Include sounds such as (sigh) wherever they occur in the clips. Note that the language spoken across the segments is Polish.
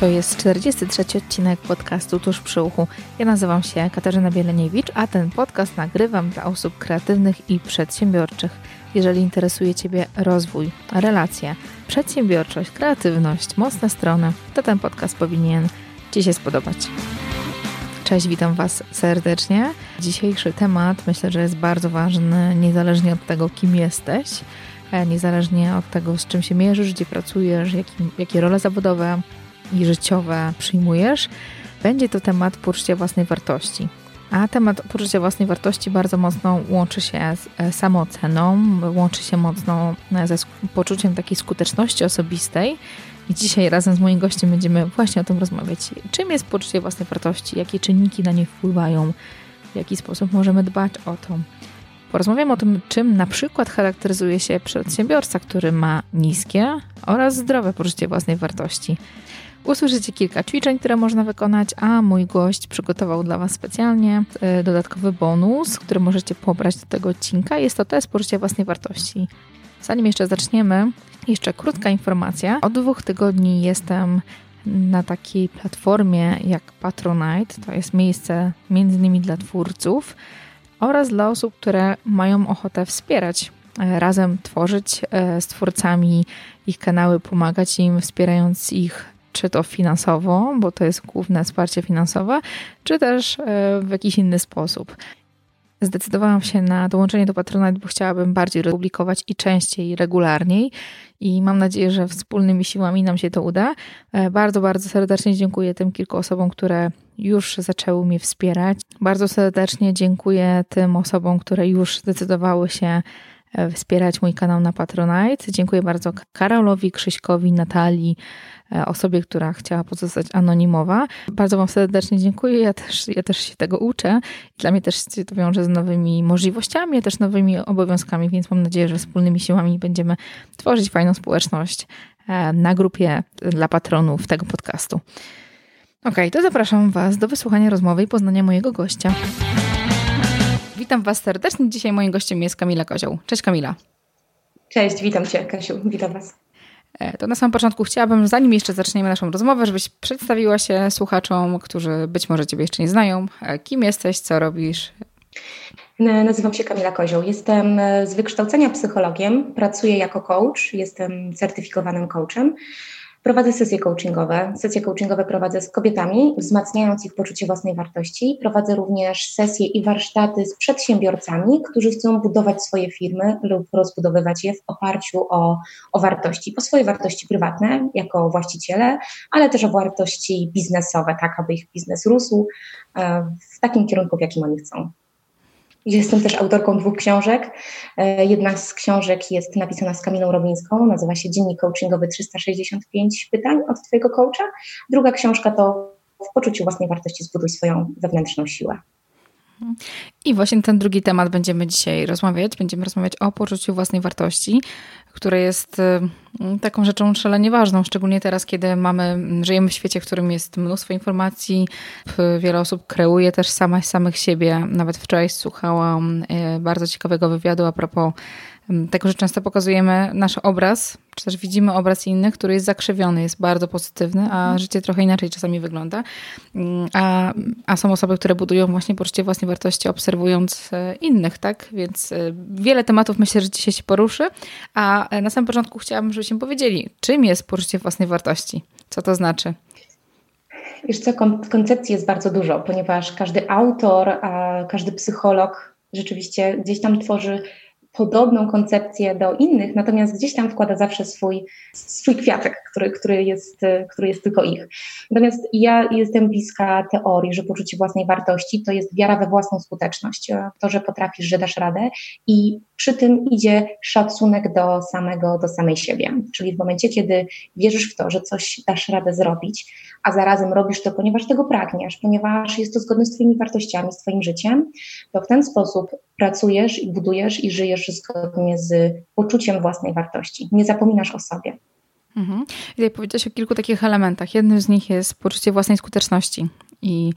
To jest 43 odcinek podcastu Tuż przy uchu. Ja nazywam się Katarzyna Bieleniewicz, a ten podcast nagrywam dla osób kreatywnych i przedsiębiorczych. Jeżeli interesuje Ciebie rozwój, relacje, przedsiębiorczość, kreatywność, mocne strony, to ten podcast powinien Ci się spodobać. Cześć, witam Was serdecznie. Dzisiejszy temat myślę, że jest bardzo ważny, niezależnie od tego, kim jesteś, e, niezależnie od tego, z czym się mierzysz, gdzie pracujesz, jakie, jakie role zawodowe i życiowe przyjmujesz. Będzie to temat poczucia własnej wartości. A temat poczucia własnej wartości bardzo mocno łączy się z e, samooceną, łączy się mocno e, ze poczuciem takiej skuteczności osobistej. I dzisiaj razem z moim gościem będziemy właśnie o tym rozmawiać. Czym jest poczucie własnej wartości? Jakie czynniki na nie wpływają? W jaki sposób możemy dbać o to? Porozmawiamy o tym, czym na przykład charakteryzuje się przedsiębiorca, który ma niskie oraz zdrowe poczucie własnej wartości. Usłyszycie kilka ćwiczeń, które można wykonać, a mój gość przygotował dla Was specjalnie e, dodatkowy bonus, który możecie pobrać do tego odcinka. Jest to test poczucia własnej wartości. Zanim jeszcze zaczniemy, jeszcze krótka informacja. Od dwóch tygodni jestem na takiej platformie jak Patronite. To jest miejsce między innymi dla twórców oraz dla osób, które mają ochotę wspierać e, razem tworzyć e, z twórcami ich kanały, pomagać im, wspierając ich czy to finansowo, bo to jest główne wsparcie finansowe, czy też e, w jakiś inny sposób. Zdecydowałam się na dołączenie do Patronite, bo chciałabym bardziej publikować i częściej, i regularniej. I mam nadzieję, że wspólnymi siłami nam się to uda. E, bardzo, bardzo serdecznie dziękuję tym kilku osobom, które już zaczęły mnie wspierać. Bardzo serdecznie dziękuję tym osobom, które już zdecydowały się wspierać mój kanał na Patronite. Dziękuję bardzo Karolowi, Krzyśkowi, Natalii, E, osobie, która chciała pozostać anonimowa. Bardzo Wam serdecznie dziękuję. Ja też, ja też się tego uczę. Dla mnie też się to wiąże z nowymi możliwościami, a też nowymi obowiązkami, więc mam nadzieję, że wspólnymi siłami będziemy tworzyć fajną społeczność e, na grupie dla patronów tego podcastu. Ok, to zapraszam Was do wysłuchania rozmowy i poznania mojego gościa. Witam Was serdecznie. Dzisiaj moim gościem jest Kamila Kozioł. Cześć Kamila. Cześć, witam Cię Kasiu, witam Was. E, to na samym początku chciałabym, zanim jeszcze zaczniemy naszą rozmowę, żebyś przedstawiła się słuchaczom, którzy być może Ciebie jeszcze nie znają. E, kim jesteś, co robisz? Nazywam się Kamila Kozioł. Jestem e, z wykształcenia psychologiem, pracuję jako coach, jestem certyfikowanym coachem. Prowadzę sesje coachingowe. Sesje coachingowe prowadzę z kobietami, wzmacniając ich poczucie własnej wartości. Prowadzę również sesje i warsztaty z przedsiębiorcami, którzy chcą budować swoje firmy lub rozbudowywać je w oparciu o, o wartości, o swoje wartości prywatne jako właściciele, ale też o wartości biznesowe, tak aby ich biznes rósł e, w takim kierunku, w jakim oni chcą. Jestem też autorką dwóch książek. E, jedna z książek jest napisana z Kamilą Robińską, nazywa się Dziennik Coachingowy 365 pytań od Twojego coacha. Druga książka to W poczuciu własnej wartości zbuduj swoją wewnętrzną siłę. I właśnie ten drugi temat będziemy dzisiaj rozmawiać. Będziemy rozmawiać o poczuciu własnej wartości, które jest y, taką rzeczą szalenie ważną, szczególnie teraz, kiedy mamy, żyjemy w świecie, w którym jest mnóstwo informacji. Wiele osób kreuje też sama, samych siebie. Nawet wczoraj słuchałam y, bardzo ciekawego wywiadu a propos tego, że często pokazujemy nasz obraz, czy też widzimy obraz innych, który jest zakrzywiony, jest bardzo pozytywny, a mhm. życie trochę inaczej czasami wygląda. A, a są osoby, które budują właśnie poczucie własnej wartości, obserwując e, innych, tak? Więc e, wiele tematów myślę, że dzisiaj się poruszy. A e, na samym początku chciałabym, żebyśmy powiedzieli, czym jest poczucie własnej wartości? Co to znaczy? Wiesz co, koncepcji jest bardzo dużo, ponieważ każdy autor, każdy psycholog rzeczywiście gdzieś tam tworzy podobną koncepcję do innych, natomiast gdzieś tam wkłada zawsze swój, swój kwiatek, który, który, jest, który jest tylko ich. Natomiast ja jestem bliska teorii, że poczucie własnej wartości to jest wiara we własną skuteczność, to, że potrafisz, że dasz radę i przy tym idzie szacunek do samego, do samej siebie. Czyli w momencie, kiedy wierzysz w to, że coś dasz radę zrobić, a zarazem robisz to, ponieważ tego pragniesz, ponieważ jest to zgodne z Twoimi wartościami, z Twoim życiem, to w ten sposób pracujesz i budujesz i żyjesz zgodnie z poczuciem własnej wartości. Nie zapominasz o sobie. Mhm. I powiedziałeś o kilku takich elementach. Jednym z nich jest poczucie własnej skuteczności. I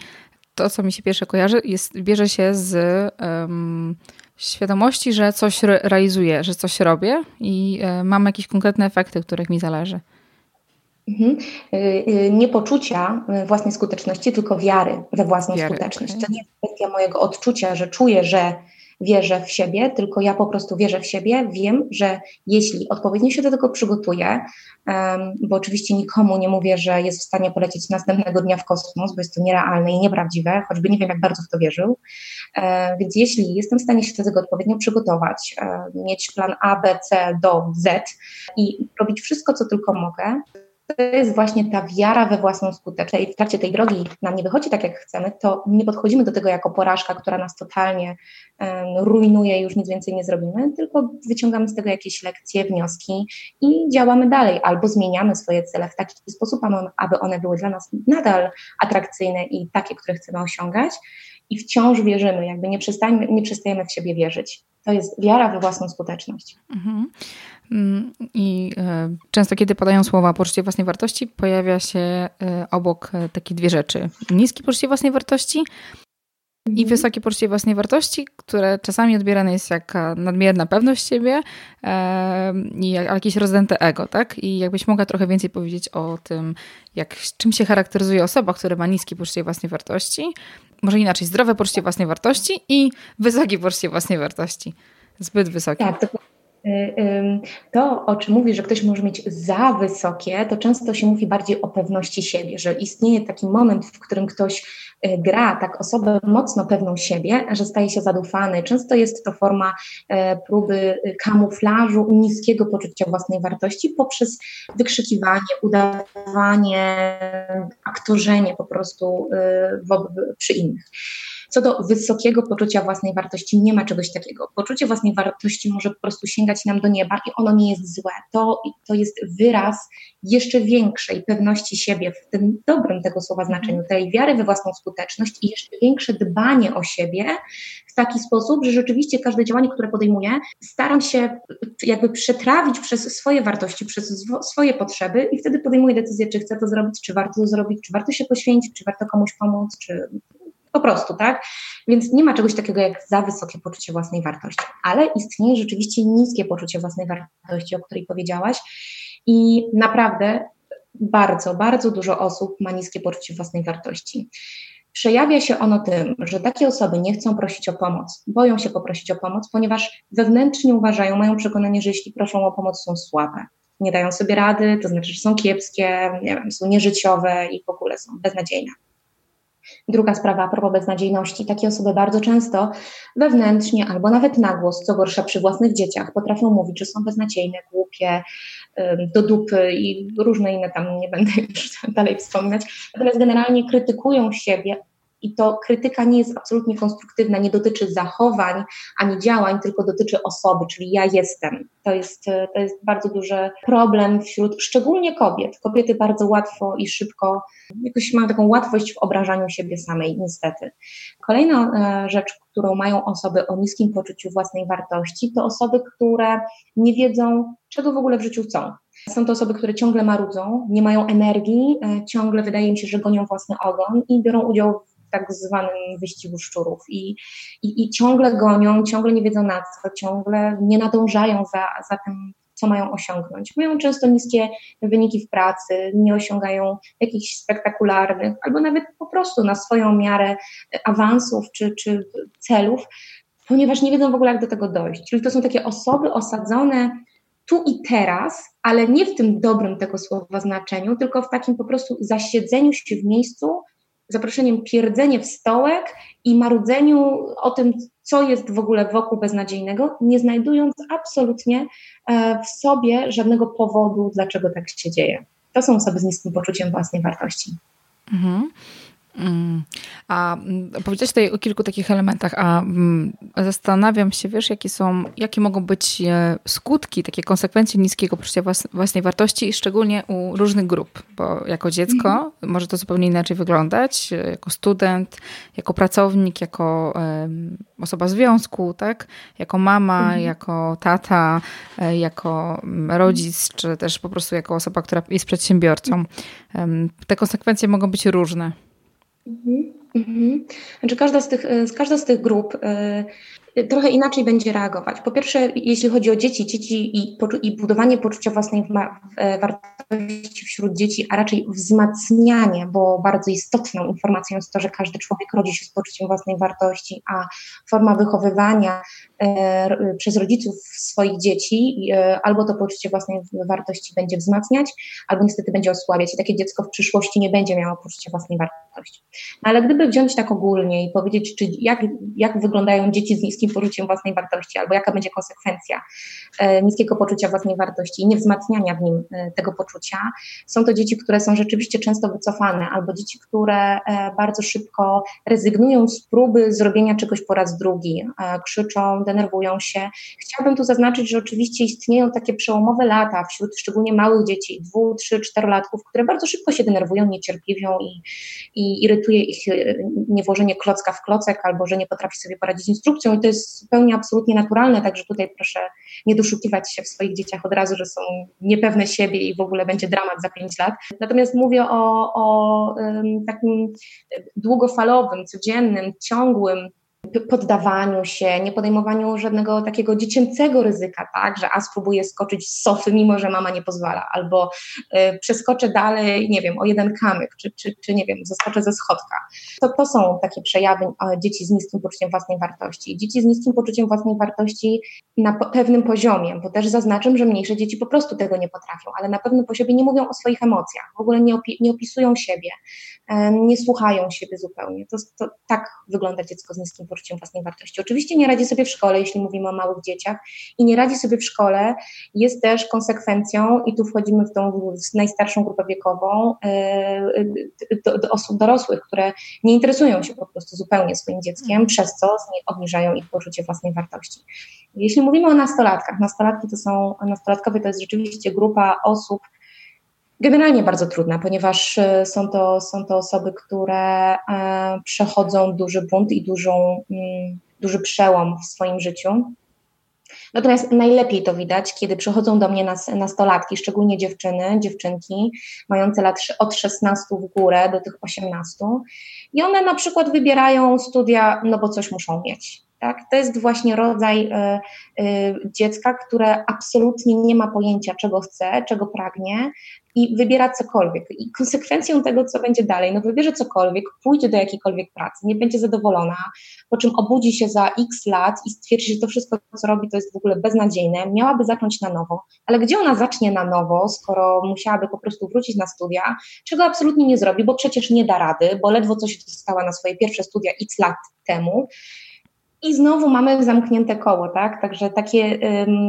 to, co mi się pierwsze kojarzy, jest, bierze się z um, świadomości, że coś re realizuję, że coś robię i y, mam jakieś konkretne efekty, których mi zależy. Mhm. Y, y, nie poczucia y, własnej skuteczności, tylko wiary we własną wiary, skuteczność. Okay. To nie jest kwestia mojego odczucia, że czuję, że wierzę w siebie, tylko ja po prostu wierzę w siebie, wiem, że jeśli odpowiednio się do tego przygotuję, bo oczywiście nikomu nie mówię, że jest w stanie polecieć następnego dnia w kosmos, bo jest to nierealne i nieprawdziwe, choćby nie wiem, jak bardzo w to wierzył. Um, więc jeśli jestem w stanie się do tego odpowiednio przygotować, um, mieć plan A, B, C do Z i robić wszystko, co tylko mogę, to jest właśnie ta wiara we własną skuteczność. I w trakcie tej drogi nam nie wychodzi tak, jak chcemy, to nie podchodzimy do tego jako porażka, która nas totalnie um, rujnuje już nic więcej nie zrobimy, tylko wyciągamy z tego jakieś lekcje, wnioski i działamy dalej, albo zmieniamy swoje cele w taki sposób, aby one były dla nas nadal atrakcyjne i takie, które chcemy osiągać. I wciąż wierzymy, jakby nie, nie przestajemy w siebie wierzyć. To jest wiara we własną skuteczność. Mhm. Mm, I e, często, kiedy padają słowa poczucie własnej wartości, pojawia się e, obok e, takie dwie rzeczy. Niskie poczucie własnej wartości i mhm. wysokie poczucie własnej wartości, które czasami odbierane jest jak nadmierna pewność siebie i jakieś rozdęte ego, tak? I jakbyś mogła trochę więcej powiedzieć o tym, jak, czym się charakteryzuje osoba, która ma niskie poczucie własnej wartości, może inaczej, zdrowe poczucie własnej wartości i wysokie poczucie własnej wartości. Zbyt wysokie. Tak, to, o czym mówi, że ktoś może mieć za wysokie, to często się mówi bardziej o pewności siebie, że istnieje taki moment, w którym ktoś y, gra tak osobę mocno pewną siebie, że staje się zadufany. Często jest to forma e, próby y, kamuflażu niskiego poczucia własnej wartości poprzez wykrzykiwanie, udawanie, aktorzenie po prostu przy innych. Co do wysokiego poczucia własnej wartości, nie ma czegoś takiego. Poczucie własnej wartości może po prostu sięgać nam do nieba i ono nie jest złe. To, to jest wyraz jeszcze większej pewności siebie w tym dobrym tego słowa znaczeniu, tej wiary we własną skuteczność i jeszcze większe dbanie o siebie w taki sposób, że rzeczywiście każde działanie, które podejmuję, staram się jakby przetrawić przez swoje wartości, przez swoje potrzeby i wtedy podejmuję decyzję, czy chcę to zrobić, czy warto to zrobić, czy warto się poświęcić, czy warto komuś pomóc, czy po prostu, tak? Więc nie ma czegoś takiego jak za wysokie poczucie własnej wartości, ale istnieje rzeczywiście niskie poczucie własnej wartości, o której powiedziałaś. I naprawdę bardzo, bardzo dużo osób ma niskie poczucie własnej wartości. Przejawia się ono tym, że takie osoby nie chcą prosić o pomoc, boją się poprosić o pomoc, ponieważ wewnętrznie uważają, mają przekonanie, że jeśli proszą o pomoc, są słabe, nie dają sobie rady, to znaczy, że są kiepskie, nie wiem, są nieżyciowe i w ogóle są beznadziejne. Druga sprawa a propos beznadziejności. Takie osoby bardzo często wewnętrznie albo nawet na głos, co gorsza przy własnych dzieciach, potrafią mówić, że są beznadziejne, głupie, do dupy i różne inne tam nie będę już (laughs) dalej wspominać. Natomiast generalnie krytykują siebie i to krytyka nie jest absolutnie konstruktywna, nie dotyczy zachowań ani działań, tylko dotyczy osoby, czyli ja jestem. To jest, to jest bardzo duży problem wśród szczególnie kobiet. Kobiety bardzo łatwo i szybko, jakoś mają taką łatwość w obrażaniu siebie samej, niestety. Kolejna e, rzecz, którą mają osoby o niskim poczuciu własnej wartości, to osoby, które nie wiedzą, czego w ogóle w życiu chcą. Są to osoby, które ciągle marudzą, nie mają energii, e, ciągle wydaje mi się, że gonią własny ogon i biorą udział tak zwanym wyścigu szczurów i, i, i ciągle gonią, ciągle nie wiedzą na co, ciągle nie nadążają za, za tym, co mają osiągnąć. Mają często niskie wyniki w pracy, nie osiągają jakichś spektakularnych, albo nawet po prostu na swoją miarę awansów czy, czy celów, ponieważ nie wiedzą w ogóle, jak do tego dojść. Czyli to są takie osoby osadzone tu i teraz, ale nie w tym dobrym tego słowa znaczeniu, tylko w takim po prostu zasiedzeniu się w miejscu, zaproszeniem pierdzenie w stołek i marudzeniu o tym, co jest w ogóle wokół beznadziejnego, nie znajdując absolutnie e, w sobie żadnego powodu, dlaczego tak się dzieje. To są osoby z niskim poczuciem własnej wartości. Mhm. Mm. A mm, powiedziałeś tutaj o kilku takich elementach, a mm, zastanawiam się, wiesz, jakie są, jakie mogą być e, skutki, takie konsekwencje niskiego poczucia własnej wartości, szczególnie u różnych grup, bo jako dziecko mhm. może to zupełnie inaczej wyglądać, e, jako student, jako pracownik, jako osoba związku, tak? Jako mama, mhm. jako tata, e, jako rodzic, czy też po prostu jako osoba, która jest przedsiębiorcą. Te konsekwencje mogą być różne. Mhm, mhm. Znaczy każda z tych, każda z tych grup y, trochę inaczej będzie reagować. Po pierwsze, jeśli chodzi o dzieci, dzieci i, i budowanie poczucia własnej wartości wśród dzieci, a raczej wzmacnianie, bo bardzo istotną informacją jest to, że każdy człowiek rodzi się z poczuciem własnej wartości, a forma wychowywania e, przez rodziców swoich dzieci e, albo to poczucie własnej wartości będzie wzmacniać, albo niestety będzie osłabiać i takie dziecko w przyszłości nie będzie miało poczucia własnej wartości. No, ale gdyby wziąć tak ogólnie i powiedzieć, czy jak, jak wyglądają dzieci z niskim poczuciem własnej wartości, albo jaka będzie konsekwencja e, niskiego poczucia własnej wartości i niewzmacniania w nim e, tego poczucia, są to dzieci, które są rzeczywiście często wycofane, albo dzieci, które e, bardzo szybko rezygnują z próby zrobienia czegoś po raz drugi, e, krzyczą, denerwują się. Chciałabym tu zaznaczyć, że oczywiście istnieją takie przełomowe lata wśród szczególnie małych dzieci, dwu, trzy, czterolatków, które bardzo szybko się denerwują, niecierpliwią i, i irytuje ich e, niewłożenie klocka w klocek albo że nie potrafi sobie poradzić z instrukcją i to jest zupełnie absolutnie naturalne, także tutaj proszę nie doszukiwać się w swoich dzieciach od razu, że są niepewne siebie i w ogóle będzie dramat za pięć lat. Natomiast mówię o, o takim długofalowym, codziennym, ciągłym poddawaniu się, nie podejmowaniu żadnego takiego dziecięcego ryzyka, tak, że a spróbuję skoczyć z sofy, mimo że mama nie pozwala, albo y, przeskoczę dalej, nie wiem, o jeden kamyk, czy, czy, czy nie wiem, zeskoczę ze schodka. To, to są takie przejawy dzieci z niskim poczuciem własnej wartości. Dzieci z niskim poczuciem własnej wartości na pewnym poziomie, bo też zaznaczam, że mniejsze dzieci po prostu tego nie potrafią, ale na pewnym poziomie nie mówią o swoich emocjach, w ogóle nie, opi nie opisują siebie, y, nie słuchają siebie zupełnie. To, to tak wygląda dziecko z niskim poczuciem własnej wartości. Oczywiście nie radzi sobie w szkole, jeśli mówimy o małych dzieciach, i nie radzi sobie w szkole jest też konsekwencją, i tu wchodzimy w tą najstarszą grupę wiekową, e, do, do osób dorosłych, które nie interesują się po prostu zupełnie swoim dzieckiem, przez co obniżają ich poczucie własnej wartości. Jeśli mówimy o nastolatkach, nastolatki to są, nastolatkowie to jest rzeczywiście grupa osób, generalnie bardzo trudna, ponieważ e, są to, są to osoby, które e, przechodzą duży bunt i dużą, mm, duży przełom w swoim życiu. Natomiast najlepiej to widać, kiedy przychodzą do mnie nas, nastolatki, szczególnie dziewczyny, dziewczynki, mające lat od 16 w górę do tych 18, i one na przykład wybierają studia, no bo coś muszą mieć. Tak? To jest właśnie rodzaj y, y, dziecka, które absolutnie nie ma pojęcia, czego chce, czego pragnie, i wybiera cokolwiek. I konsekwencją tego, co będzie dalej, no wybierze cokolwiek, pójdzie do jakiejkolwiek pracy, nie będzie zadowolona, po czym obudzi się za x lat i stwierdzi, że to wszystko, co robi, to jest w ogóle beznadziejne, miałaby zacząć na nowo. Ale gdzie ona zacznie na nowo, skoro musiałaby po prostu wrócić na studia, czego absolutnie nie zrobi, bo przecież nie da rady, bo ledwo coś dostała na swoje pierwsze studia x lat temu. I znowu mamy zamknięte koło, tak? Także takie,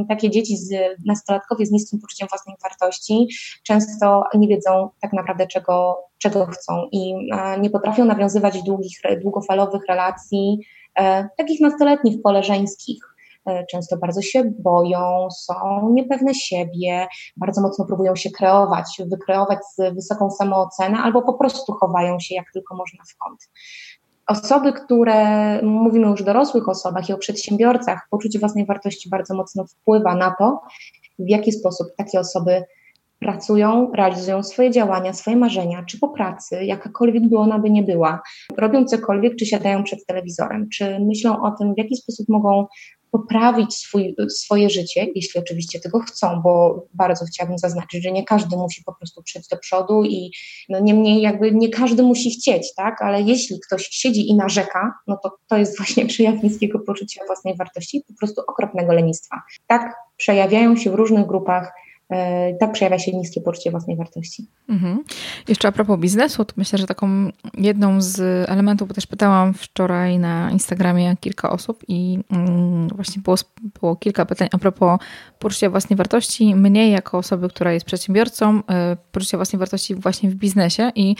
takie dzieci, z, nastolatkowie z niskim poczuciem własnej wartości często nie wiedzą tak naprawdę, czego, czego chcą i e, nie potrafią nawiązywać długich, długofalowych relacji, e, takich nastoletnich, koleżeńskich. E, często bardzo się boją, są niepewne siebie, bardzo mocno próbują się kreować, wykreować z wysoką samoocenę albo po prostu chowają się jak tylko można w kąt osoby, które, mówimy już o dorosłych osobach i o przedsiębiorcach, poczucie własnej wartości bardzo mocno wpływa na to, w jaki sposób takie osoby pracują, realizują swoje działania, swoje marzenia, czy po pracy, jakakolwiek by ona by nie była, robią cokolwiek, czy siadają przed telewizorem, czy myślą o tym, w jaki sposób mogą poprawić swój, swoje życie, jeśli oczywiście tego chcą, bo bardzo chciałabym zaznaczyć, że nie każdy musi po prostu przejść do przodu i no niemniej jakby nie każdy musi chcieć, tak, ale jeśli ktoś siedzi i narzeka, no to to jest właśnie (laughs) przejaw niskiego poczucia własnej wartości, po prostu okropnego lenistwa. Tak przejawiają się w różnych grupach tak przejawia się niskie poczucie własnej wartości. Mhm. Jeszcze a propos biznesu, to myślę, że taką jedną z elementów, bo też pytałam wczoraj na Instagramie kilka osób i mm, właśnie było, było kilka pytań a propos poczucia własnej wartości. Mnie jako osoby, która jest przedsiębiorcą, e, poczucia własnej wartości właśnie w biznesie i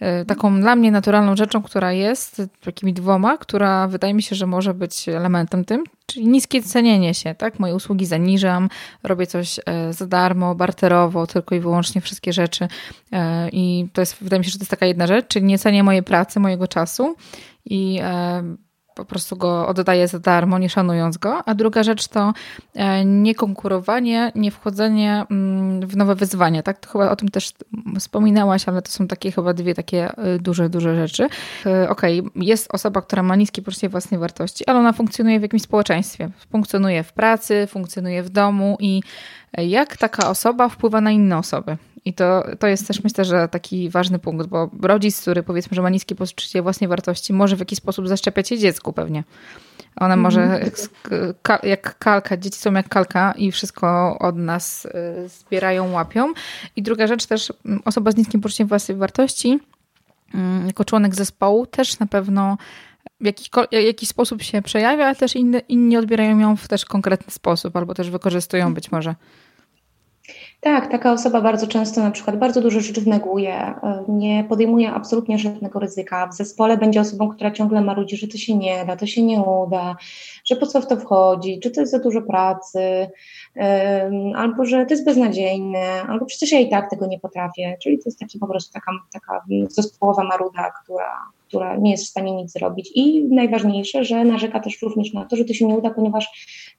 e, taką dla mnie naturalną rzeczą, która jest takimi dwoma, która wydaje mi się, że może być elementem tym, czyli niskie cenienie się, tak? Moje usługi zaniżam, robię coś za darmo, barterowo, tylko i wyłącznie wszystkie rzeczy. E, I to jest, wydaje mi się, że to jest taka jedna rzecz, czyli nie cenię mojej pracy, mojego czasu i e, po prostu go oddaję za darmo, nie szanując go. A druga rzecz to e, nie konkurowanie, nie wchodzenie mm, w nowe wyzwania. Tak? To chyba o tym też wspominałaś, ale to są takie chyba dwie takie duże, duże rzeczy. Okej, okay, jest osoba, która ma niskie poczucie własnej wartości, ale ona funkcjonuje w jakimś społeczeństwie. Funkcjonuje w pracy, funkcjonuje w domu i jak taka osoba wpływa na inne osoby? I to, to jest też myślę, że taki ważny punkt, bo rodzic, który powiedzmy, że ma niskie poczucie własnej wartości, może w jakiś sposób zaszczepiać się dziecku pewnie. Ona może mhm. jak kalka, dzieci są jak kalka i wszystko od nas y, zbierają, łapią. I druga rzecz też, mm, osoba z niskim poczuciem własnej wartości, mm, jako członek zespołu, też na pewno w jakiś, jakiś sposób się przejawia, ale też inni, inni odbierają ją w też konkretny sposób, albo też wykorzystują być może. Tak, taka osoba bardzo często na przykład bardzo dużo rzeczy neguje, e, nie podejmuje absolutnie żadnego ryzyka. W zespole będzie osobą, która ciągle marudzi, że to się nie da, to się nie uda, że po co w to wchodzi, czy to jest za dużo pracy, albo że to jest beznadziejne, albo przecież ja i tak tego nie potrafię. Czyli to jest taki po prostu taka, taka zespołowa maruda, która, która nie jest w stanie nic zrobić. I najważniejsze, że narzeka też również na to, że to się nie uda, ponieważ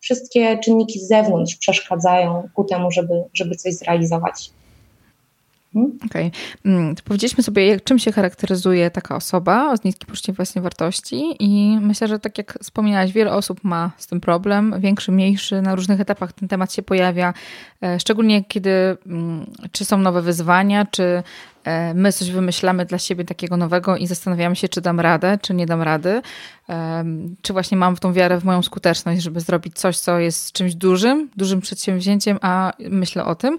wszystkie czynniki z zewnątrz przeszkadzają ku temu, żeby, żeby coś zrealizować. Mhm. Okej. Okay. Mm, powiedzieliśmy sobie, czym się charakteryzuje taka osoba z niskim poczuciem własnej wartości i myślę, że tak jak wspomniałaś, wiele osób ma z tym problem, większy, mniejszy, na różnych etapach ten temat się pojawia, e, szczególnie kiedy mm, czy są nowe wyzwania, czy e, my coś wymyślamy dla siebie takiego nowego i zastanawiamy się, czy dam radę, czy nie dam rady, czy właśnie mam w tą wiarę w moją skuteczność, żeby zrobić coś, co jest czymś dużym, dużym przedsięwzięciem, a myślę o tym.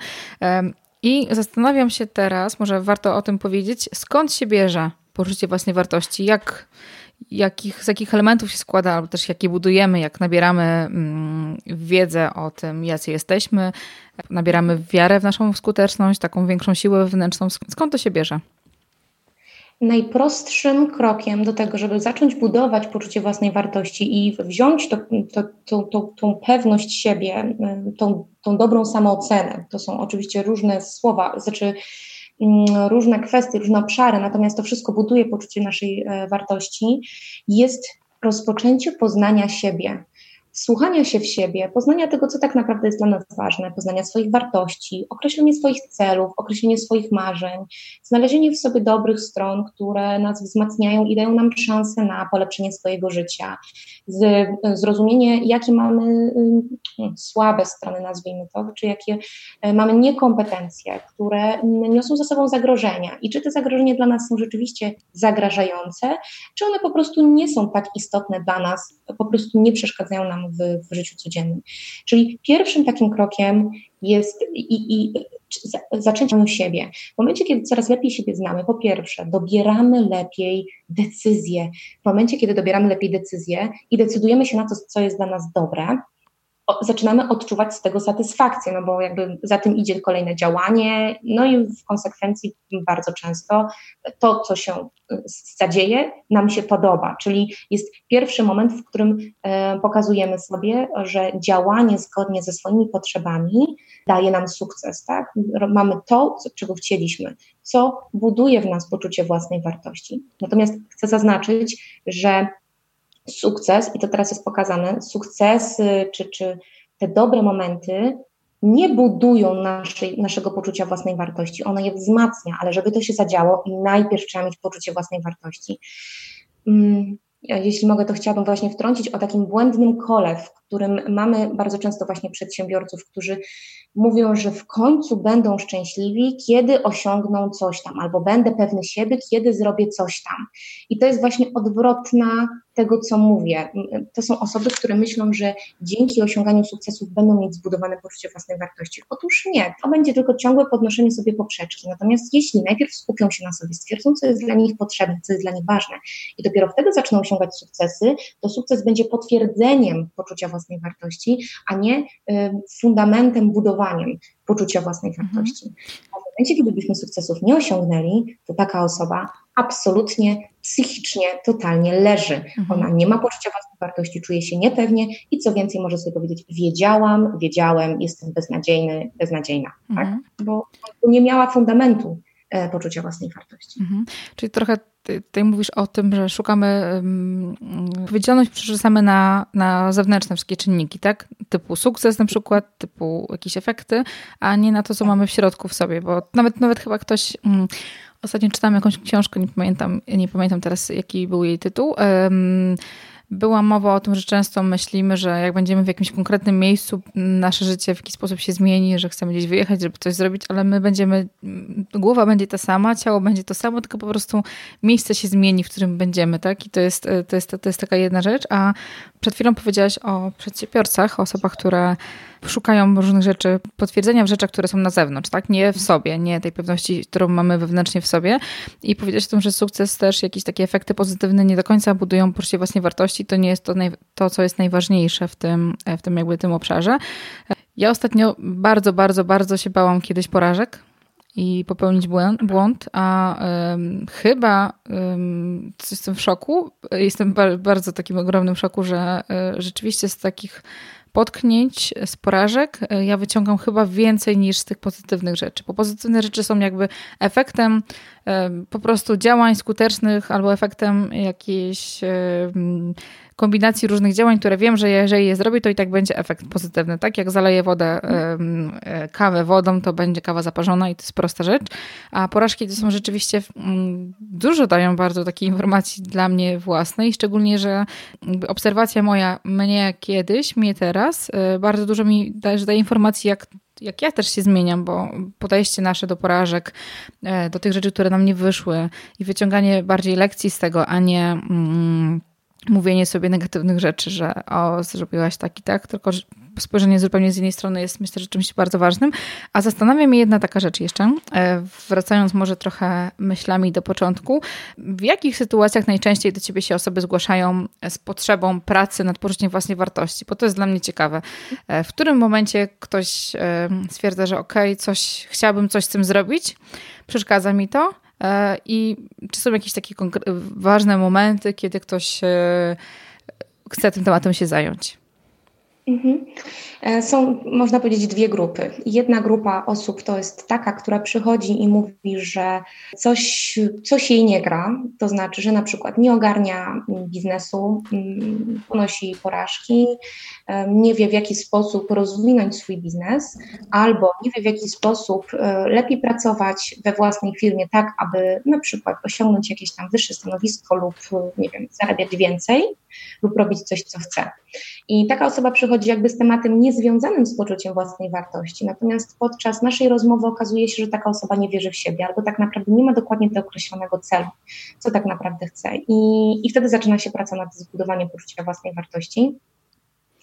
I zastanawiam się teraz, może warto o tym powiedzieć, skąd się bierze poczucie własnej wartości, jak, jakich, z jakich elementów się składa, albo też jakie budujemy, jak nabieramy mm, wiedzę o tym, jacy jesteśmy, nabieramy wiarę w naszą skuteczność, taką większą siłę wewnętrzną. Skąd to się bierze? Najprostszym krokiem do tego, żeby zacząć budować poczucie własnej wartości i wziąć to, to, to, to, tą pewność siebie, tą, tą dobrą samoocenę, to są oczywiście różne słowa, znaczy mm, różne kwestie, różne obszary, natomiast to wszystko buduje poczucie naszej e, wartości, jest rozpoczęcie poznania siebie słuchania się w siebie, poznania tego, co tak naprawdę jest dla nas ważne, poznania swoich wartości, określenie swoich celów, określenie swoich marzeń, znalezienie w sobie dobrych stron, które nas wzmacniają i dają nam szansę na polepszenie swojego życia, zrozumienie, jakie mamy y, słabe strony, nazwijmy to, czy jakie y, mamy niekompetencje, które niosą za sobą zagrożenia. I czy te zagrożenia dla nas są rzeczywiście zagrażające, czy one po prostu nie są tak istotne dla nas, po prostu nie przeszkadzają nam w, w życiu codziennym. Czyli pierwszym takim krokiem jest i, i zaczęcie u siebie. W momencie, kiedy coraz lepiej siebie znamy, po pierwsze, dobieramy lepiej decyzje. W momencie, kiedy dobieramy lepiej decyzje i decydujemy się na to, co jest dla nas dobre, zaczynamy odczuwać z tego satysfakcję, no bo jakby za tym idzie kolejne działanie, no i w konsekwencji bardzo często to, co się y, zadzieje, nam się podoba, czyli jest pierwszy moment, w którym e, pokazujemy sobie, że działanie zgodnie ze swoimi potrzebami daje nam sukces, tak? Mamy to, czego chcieliśmy, co buduje w nas poczucie własnej wartości. Natomiast chcę zaznaczyć, że sukces, i to teraz jest pokazane, sukcesy czy, czy te dobre momenty nie budują naszej, naszego poczucia własnej wartości, one je wzmacnia, ale żeby to się zadziało, najpierw trzeba mieć poczucie własnej wartości. Mm, jeśli mogę, to chciałabym właśnie wtrącić o takim błędnym kole, w którym mamy bardzo często właśnie przedsiębiorców, którzy mówią, że w końcu będą szczęśliwi, kiedy osiągną coś tam, albo będę pewny siebie, kiedy zrobię coś tam. I to jest właśnie odwrotna tego, co mówię. To są osoby, które myślą, że dzięki osiąganiu sukcesów będą mieć zbudowane poczucie własnej wartości. Otóż nie, to będzie tylko ciągłe podnoszenie sobie poprzeczki. Natomiast jeśli najpierw skupią się na sobie, stwierdzą, co jest dla nich potrzebne, co jest dla nich ważne i dopiero wtedy zaczną osiągać sukcesy, to sukces będzie potwierdzeniem poczucia własnej wartości, a nie y, fundamentem, budowaniem poczucia własnej mhm. wartości. A w momencie, kiedy byśmy sukcesów nie osiągnęli, to taka osoba absolutnie psychicznie, totalnie leży. Mhm. Ona nie ma poczucia własnej wartości, czuje się niepewnie i co więcej może sobie powiedzieć, wiedziałam, wiedziałem, jestem beznadziejny, beznadziejna, tak? mhm. bo nie miała fundamentu e, poczucia własnej wartości. Mhm. Czyli trochę tutaj mówisz o tym, że szukamy um, odpowiedzialność przerzucamy na, na zewnętrzne wszystkie czynniki, tak? Typu sukces na przykład, typu jakieś efekty, a nie na to, co mamy w środku w sobie, bo nawet, nawet chyba ktoś... Um, ostatnio czytałam jakąś książkę, nie pamiętam, nie pamiętam teraz, jaki był jej tytuł. Um, była mowa o tym, że często myślimy, że jak będziemy w jakimś konkretnym miejscu, nasze życie w jakiś sposób się zmieni, że chcemy gdzieś wyjechać, żeby coś zrobić, ale my będziemy, głowa będzie ta sama, ciało będzie to samo, tylko po prostu miejsce się zmieni, w którym będziemy, tak? I to jest, to jest, to jest taka jedna rzecz. A przed chwilą powiedziałaś o przedsiębiorcach, o osobach, które szukają różnych rzeczy, potwierdzenia w rzeczach, które są na zewnątrz, tak? Nie w sobie, nie tej pewności, którą mamy wewnętrznie w sobie. I powiedzieć o tym, że sukces też, jakieś takie efekty pozytywne nie do końca budują poczucie własnej wartości, to nie jest to, to co jest najważniejsze w tym, w tym jakby tym obszarze. Ja ostatnio bardzo, bardzo, bardzo się bałam kiedyś porażek i popełnić błąd, błąd a um, chyba um, jestem w szoku. Jestem bardzo takim ogromnym szoku, że y, rzeczywiście z takich potknięć, z porażek, e, ja wyciągam chyba więcej niż z tych pozytywnych rzeczy. Bo pozytywne rzeczy są jakby efektem e, po prostu działań skutecznych albo efektem jakiejś e, kombinacji różnych działań, które wiem, że jeżeli je zrobię, to i tak będzie efekt pozytywny. Tak jak zaleję wodę, kawę wodą, to będzie kawa zaparzona i to jest prosta rzecz. A porażki to są rzeczywiście dużo dają bardzo takiej informacji dla mnie własnej, szczególnie, że obserwacja moja mnie kiedyś, mnie teraz, y, bardzo dużo mi daje, daje informacji, jak jak ja też się zmieniam, bo podejście nasze do porażek, y, do tych rzeczy, które nam nie wyszły i wyciąganie bardziej lekcji z tego, a nie mm, mówienie sobie negatywnych rzeczy, że o, zrobiłaś tak i tak, tylko spojrzenie zupełnie z innej strony jest myślę, że czymś bardzo ważnym. A zastanawia mnie jedna taka rzecz jeszcze, e, wracając może trochę myślami do początku. W jakich sytuacjach najczęściej do ciebie się osoby zgłaszają z potrzebą pracy nad poczuciem własnej wartości? Bo to jest dla mnie ciekawe. E, w którym momencie ktoś e, stwierdza, że okej, okay, coś, chciałbym coś z tym zrobić, przeszkadza mi to, i czy są jakieś takie ważne momenty, kiedy ktoś chce tym tematem się zająć? Mhm. E, są, można powiedzieć, dwie grupy. Jedna grupa osób to jest taka, która przychodzi i mówi, że coś, coś jej nie gra, to znaczy, że na przykład nie ogarnia biznesu, mm, ponosi porażki, e, nie wie w jaki sposób rozwinąć swój biznes, albo nie wie w jaki sposób e, lepiej pracować we własnej firmie, tak aby na przykład osiągnąć jakieś tam wyższe stanowisko lub, nie wiem, zarabiać więcej lub robić coś, co chce. I taka osoba przychodzi jakby z tematem niezwiązanym z poczuciem własnej wartości, natomiast podczas naszej rozmowy okazuje się, że taka osoba nie wierzy w siebie albo tak naprawdę nie ma dokładnie tego określonego celu, co tak naprawdę chce. I, i wtedy zaczyna się praca nad zbudowaniem poczucia własnej wartości.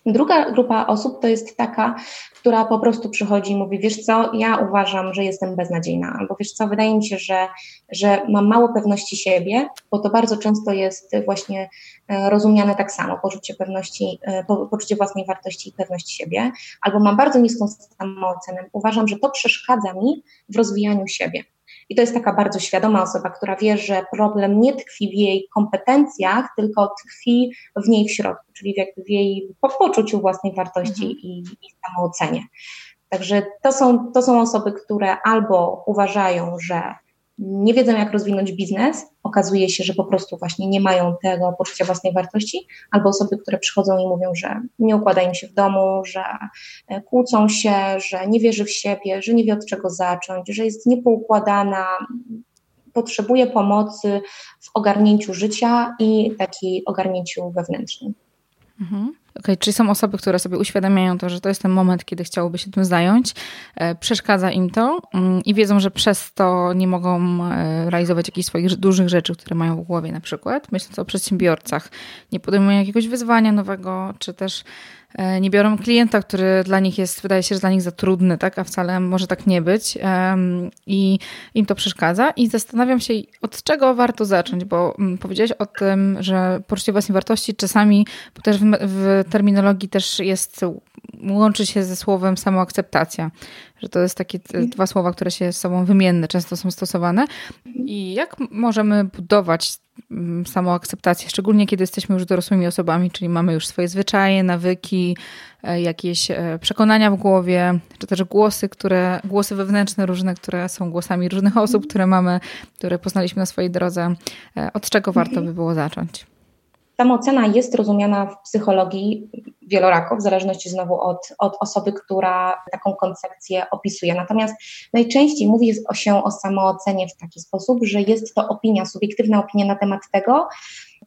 Druga grupa osób to jest taka, która po prostu przychodzi i mówi, wiesz co, ja uważam, że jestem beznadziejna, albo wiesz co, wydaje mi się, że, że mam mało pewności siebie, bo to bardzo często jest właśnie e, rozumiane tak samo, poczucie pewności, e, poczucie własnej wartości i pewności siebie, albo mam bardzo niską samoocenę, uważam, że to przeszkadza mi w rozwijaniu siebie. I to jest taka bardzo świadoma osoba, która wie, że problem nie tkwi w jej kompetencjach, tylko tkwi w niej w środku, czyli w, jej poczuciu własnej wartości mhm. i, i samoocenie. Także to są, to są osoby, które albo uważają, że nie wiedzą, jak rozwinąć biznes, okazuje się, że po prostu właśnie nie mają tego poczucia własnej wartości, albo osoby, które przychodzą i mówią, że nie układa im się w domu, że e, kłócą się, że nie wierzy w siebie, że nie wie od czego zacząć, że jest niepoukładana, potrzebuje pomocy w ogarnięciu życia i takiej ogarnięciu wewnętrznym. Mhm. Okay, czyli są osoby, które sobie uświadamiają to, że to jest ten moment, kiedy chciałoby się tym zająć, e, przeszkadza im to mm, i wiedzą, że przez to nie mogą e, realizować jakichś swoich dużych rzeczy, które mają w głowie na przykład. Myśląc o przedsiębiorcach, nie podejmują jakiegoś wyzwania nowego, czy też E, nie biorą klienta, który dla nich jest, wydaje się, że dla nich za trudny, tak? a wcale może tak nie być i im to przeszkadza. I zastanawiam się, od czego warto zacząć, bo mm, powiedziałeś o tym, że poczucie własnej wartości czasami, też w, w terminologii też jest, łączy się ze słowem samoakceptacja, że to jest takie dwa słowa, które się z sobą wymienne często są stosowane. I jak możemy budować mm, samoakceptację, szczególnie kiedy jesteśmy już dorosłymi osobami, czyli mamy już swoje zwyczaje, nawyki, e, jakieś e, przekonania w głowie, czy też głosy, które, głosy wewnętrzne różne, które są głosami różnych osób, które mamy, które poznaliśmy na swojej drodze. E, od czego warto by było zacząć? Samoocena jest rozumiana w psychologii wielorako, w zależności znowu od, od osoby, która taką koncepcję opisuje. Natomiast najczęściej mówi się o samoocenie w taki sposób, że jest to opinia, subiektywna opinia na temat tego,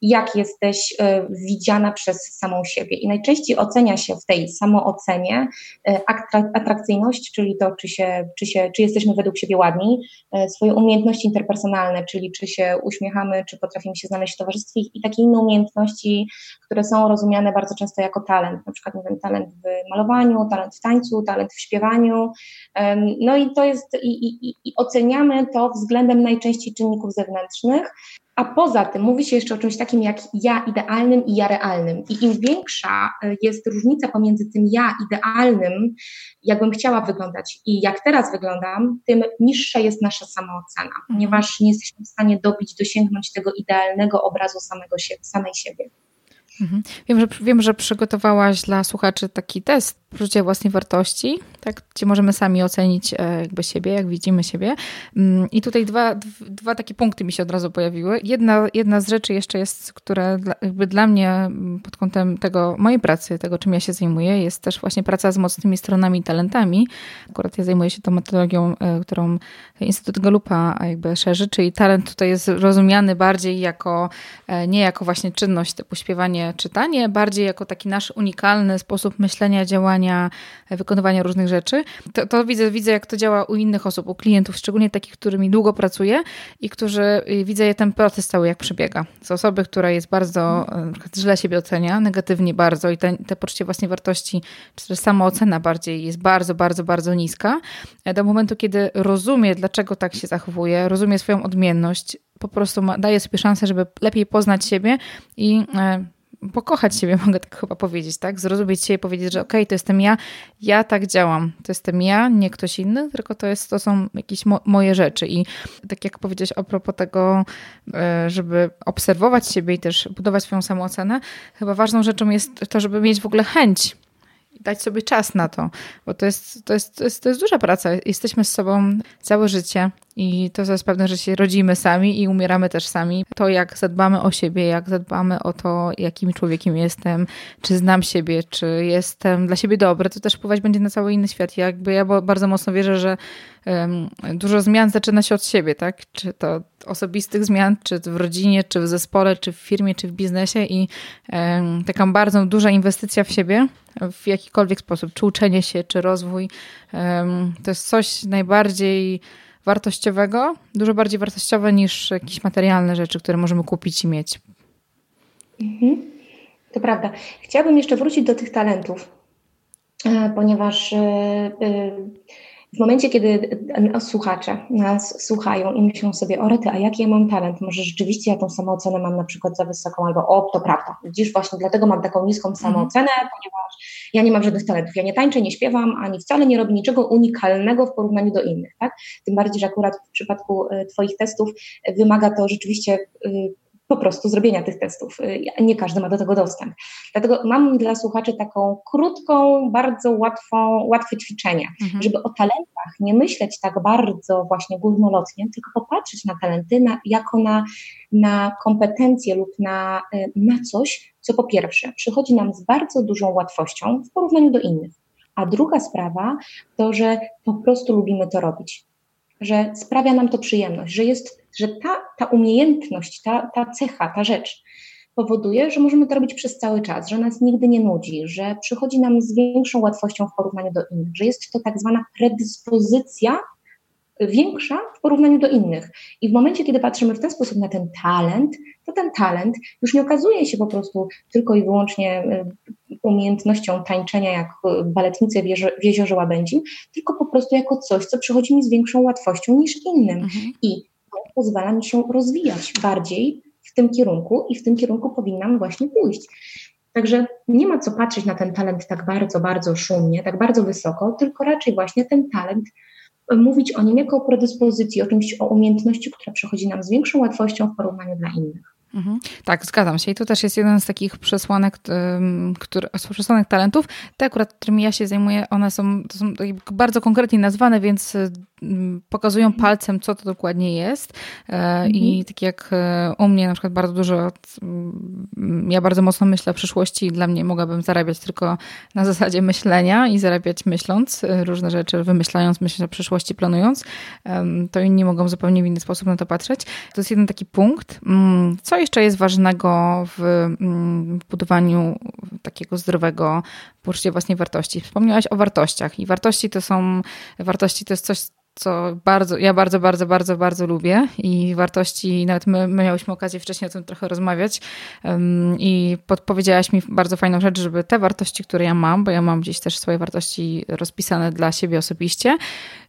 jak jesteś e, widziana przez samą siebie. I najczęściej ocenia się w tej samoocenie e, atrakcyjność, czyli to, czy, się, czy, się, czy jesteśmy według siebie ładni, e, swoje umiejętności interpersonalne, czyli czy się uśmiechamy, czy potrafimy się znaleźć w towarzystwie i takie inne umiejętności, które są rozumiane bardzo często jako talent, na przykład wiem, talent w malowaniu, talent w tańcu, talent w śpiewaniu. No i to jest, i, i, i oceniamy to względem najczęściej czynników zewnętrznych, a poza tym mówi się jeszcze o czymś takim jak ja idealnym i ja realnym. I im większa e, jest różnica pomiędzy tym ja idealnym, jakbym chciała wyglądać i jak teraz wyglądam, tym niższa jest nasza samoocena, mhm. ponieważ nie jesteśmy w stanie dobić, dosięgnąć tego idealnego obrazu samego siebie, samej siebie. Mhm. Wiem, że, wiem, że przygotowałaś dla słuchaczy taki test poczucia własnej wartości, tak, gdzie możemy sami ocenić e, jakby siebie, jak widzimy siebie. Mm, I tutaj dwa, dwa takie punkty mi się od razu pojawiły. Jedna, jedna z rzeczy jeszcze jest, które dla, jakby dla mnie mm, pod kątem tego mojej pracy, tego czym ja się zajmuję, jest też właśnie praca z mocnymi stronami i talentami. Akurat ja zajmuję się tą metodologią, e, którą Instytut Galupa jakby szerzy, czyli talent tutaj jest rozumiany bardziej jako, e, nie jako właśnie czynność typu śpiewanie, czytanie, bardziej jako taki nasz unikalny sposób myślenia, działania, wykonywania, różnych rzeczy. To, to, widzę, widzę, jak to działa u innych osób, u klientów, szczególnie takich, którymi długo pracuję i którzy widzę ten proces cały, jak przebiega. Z osoby, która jest bardzo, y, źle siebie ocenia, negatywnie bardzo i te, te poczucie własnej wartości, czy też samoocena bardziej jest bardzo, bardzo, bardzo niska, e, do momentu, kiedy rozumie, dlaczego tak się zachowuje, rozumie swoją odmienność, po prostu ma, daje sobie szansę, żeby lepiej poznać siebie i e, pokochać siebie, (laughs) mogę tak chyba powiedzieć, tak? Zrozumieć siebie, powiedzieć, że okej, okay, to jestem ja, ja tak działam, to jestem ja, nie ktoś inny, tylko to, jest, to są jakieś mo moje rzeczy. I tak jak powiedzieć a propos tego, e, żeby obserwować siebie i też budować swoją samoocenę, chyba ważną rzeczą jest to, żeby mieć w ogóle chęć dać sobie czas na to, bo to jest, to jest, to jest, to jest duża praca. Jesteśmy z sobą całe życie i to jest pewne, że się rodzimy sami i umieramy też sami. To, jak zadbamy o siebie, jak zadbamy o to, jakim człowiekiem jestem, czy znam siebie, czy jestem dla siebie dobry, to też wpływać będzie na cały inny świat. Jakby ja bardzo mocno wierzę, że um, dużo zmian zaczyna się od siebie, tak? Czy to osobistych zmian, czy w rodzinie, czy w zespole, czy w firmie, czy w biznesie i um, taka bardzo duża inwestycja w siebie w jakikolwiek sposób, czy uczenie się, czy rozwój, to jest coś najbardziej wartościowego, dużo bardziej wartościowe niż jakieś materialne rzeczy, które możemy kupić i mieć. Mhm. To prawda. Chciałabym jeszcze wrócić do tych talentów, e, ponieważ e, e, w momencie, kiedy słuchacze nas słuchają i myślą sobie, o rety, a jaki ja mam talent, może rzeczywiście ja tą samoocenę mam na przykład za wysoką, albo o, to prawda, widzisz, właśnie dlatego mam taką niską mhm. samoocenę, ponieważ ja nie mam żadnych talentów, ja nie tańczę, nie śpiewam, ani wcale nie robię niczego unikalnego w porównaniu do innych, tak? Tym bardziej, że akurat w przypadku y, Twoich testów wymaga to rzeczywiście y, po prostu zrobienia tych testów. Y, nie każdy ma do tego dostęp. Dlatego mam dla słuchaczy taką krótką, bardzo łatwą, łatwe ćwiczenie, mhm. żeby o talentach nie myśleć tak bardzo właśnie górnolotnie, tylko popatrzeć na talenty na, jako na, na kompetencje lub na, y, na coś, co po pierwsze przychodzi nam z bardzo dużą łatwością w porównaniu do innych. A druga sprawa to, że po prostu lubimy to robić że sprawia nam to przyjemność, że jest, że ta, ta umiejętność, ta, ta cecha, ta rzecz powoduje, że możemy to robić przez cały czas, że nas nigdy nie nudzi, że przychodzi nam z większą łatwością w porównaniu do innych, że jest to tak zwana predyspozycja większa w porównaniu do innych. I w momencie, kiedy patrzymy w ten sposób na ten talent, to ten talent już nie okazuje się po prostu tylko i wyłącznie y, umiejętnością tańczenia jak baletnicy w jeziorze Łabędzim, tylko po prostu jako coś, co przychodzi mi z większą łatwością niż innym. Mhm. I pozwala mi się rozwijać bardziej w tym kierunku i w tym kierunku powinnam właśnie pójść. Także nie ma co patrzeć na ten talent tak bardzo, bardzo szumnie, tak bardzo wysoko, tylko raczej właśnie ten talent mówić o nim jako o predyspozycji, o czymś, o umiejętności, która przychodzi nam z większą łatwością w porównaniu dla innych. Mhm. Tak, zgadzam się. I to też jest jeden z takich przesłanek, który, przesłanek talentów. Te akurat, którymi ja się zajmuję, one są, są bardzo konkretnie nazwane, więc pokazują mhm. palcem, co to dokładnie jest. E, mhm. I tak jak e, u mnie na przykład bardzo dużo, ja bardzo mocno myślę o przyszłości i dla mnie mogłabym zarabiać tylko na zasadzie myślenia i zarabiać myśląc e, różne rzeczy, wymyślając, myśląc o przyszłości, planując, to inni mogą zupełnie w inny sposób na to patrzeć. To jest jeden taki punkt. Mm, co jeszcze jest ważnego w mm, budowaniu takiego zdrowego poczucia własnej wartości? Wspomniałaś o wartościach i wartości to są, wartości to jest coś, co bardzo, ja bardzo, bardzo, bardzo, bardzo lubię i wartości, nawet my, my miałyśmy okazję wcześniej o tym trochę rozmawiać um, i podpowiedziałaś mi bardzo fajną rzecz, żeby te wartości, które ja mam, bo ja mam gdzieś też swoje wartości rozpisane dla siebie osobiście,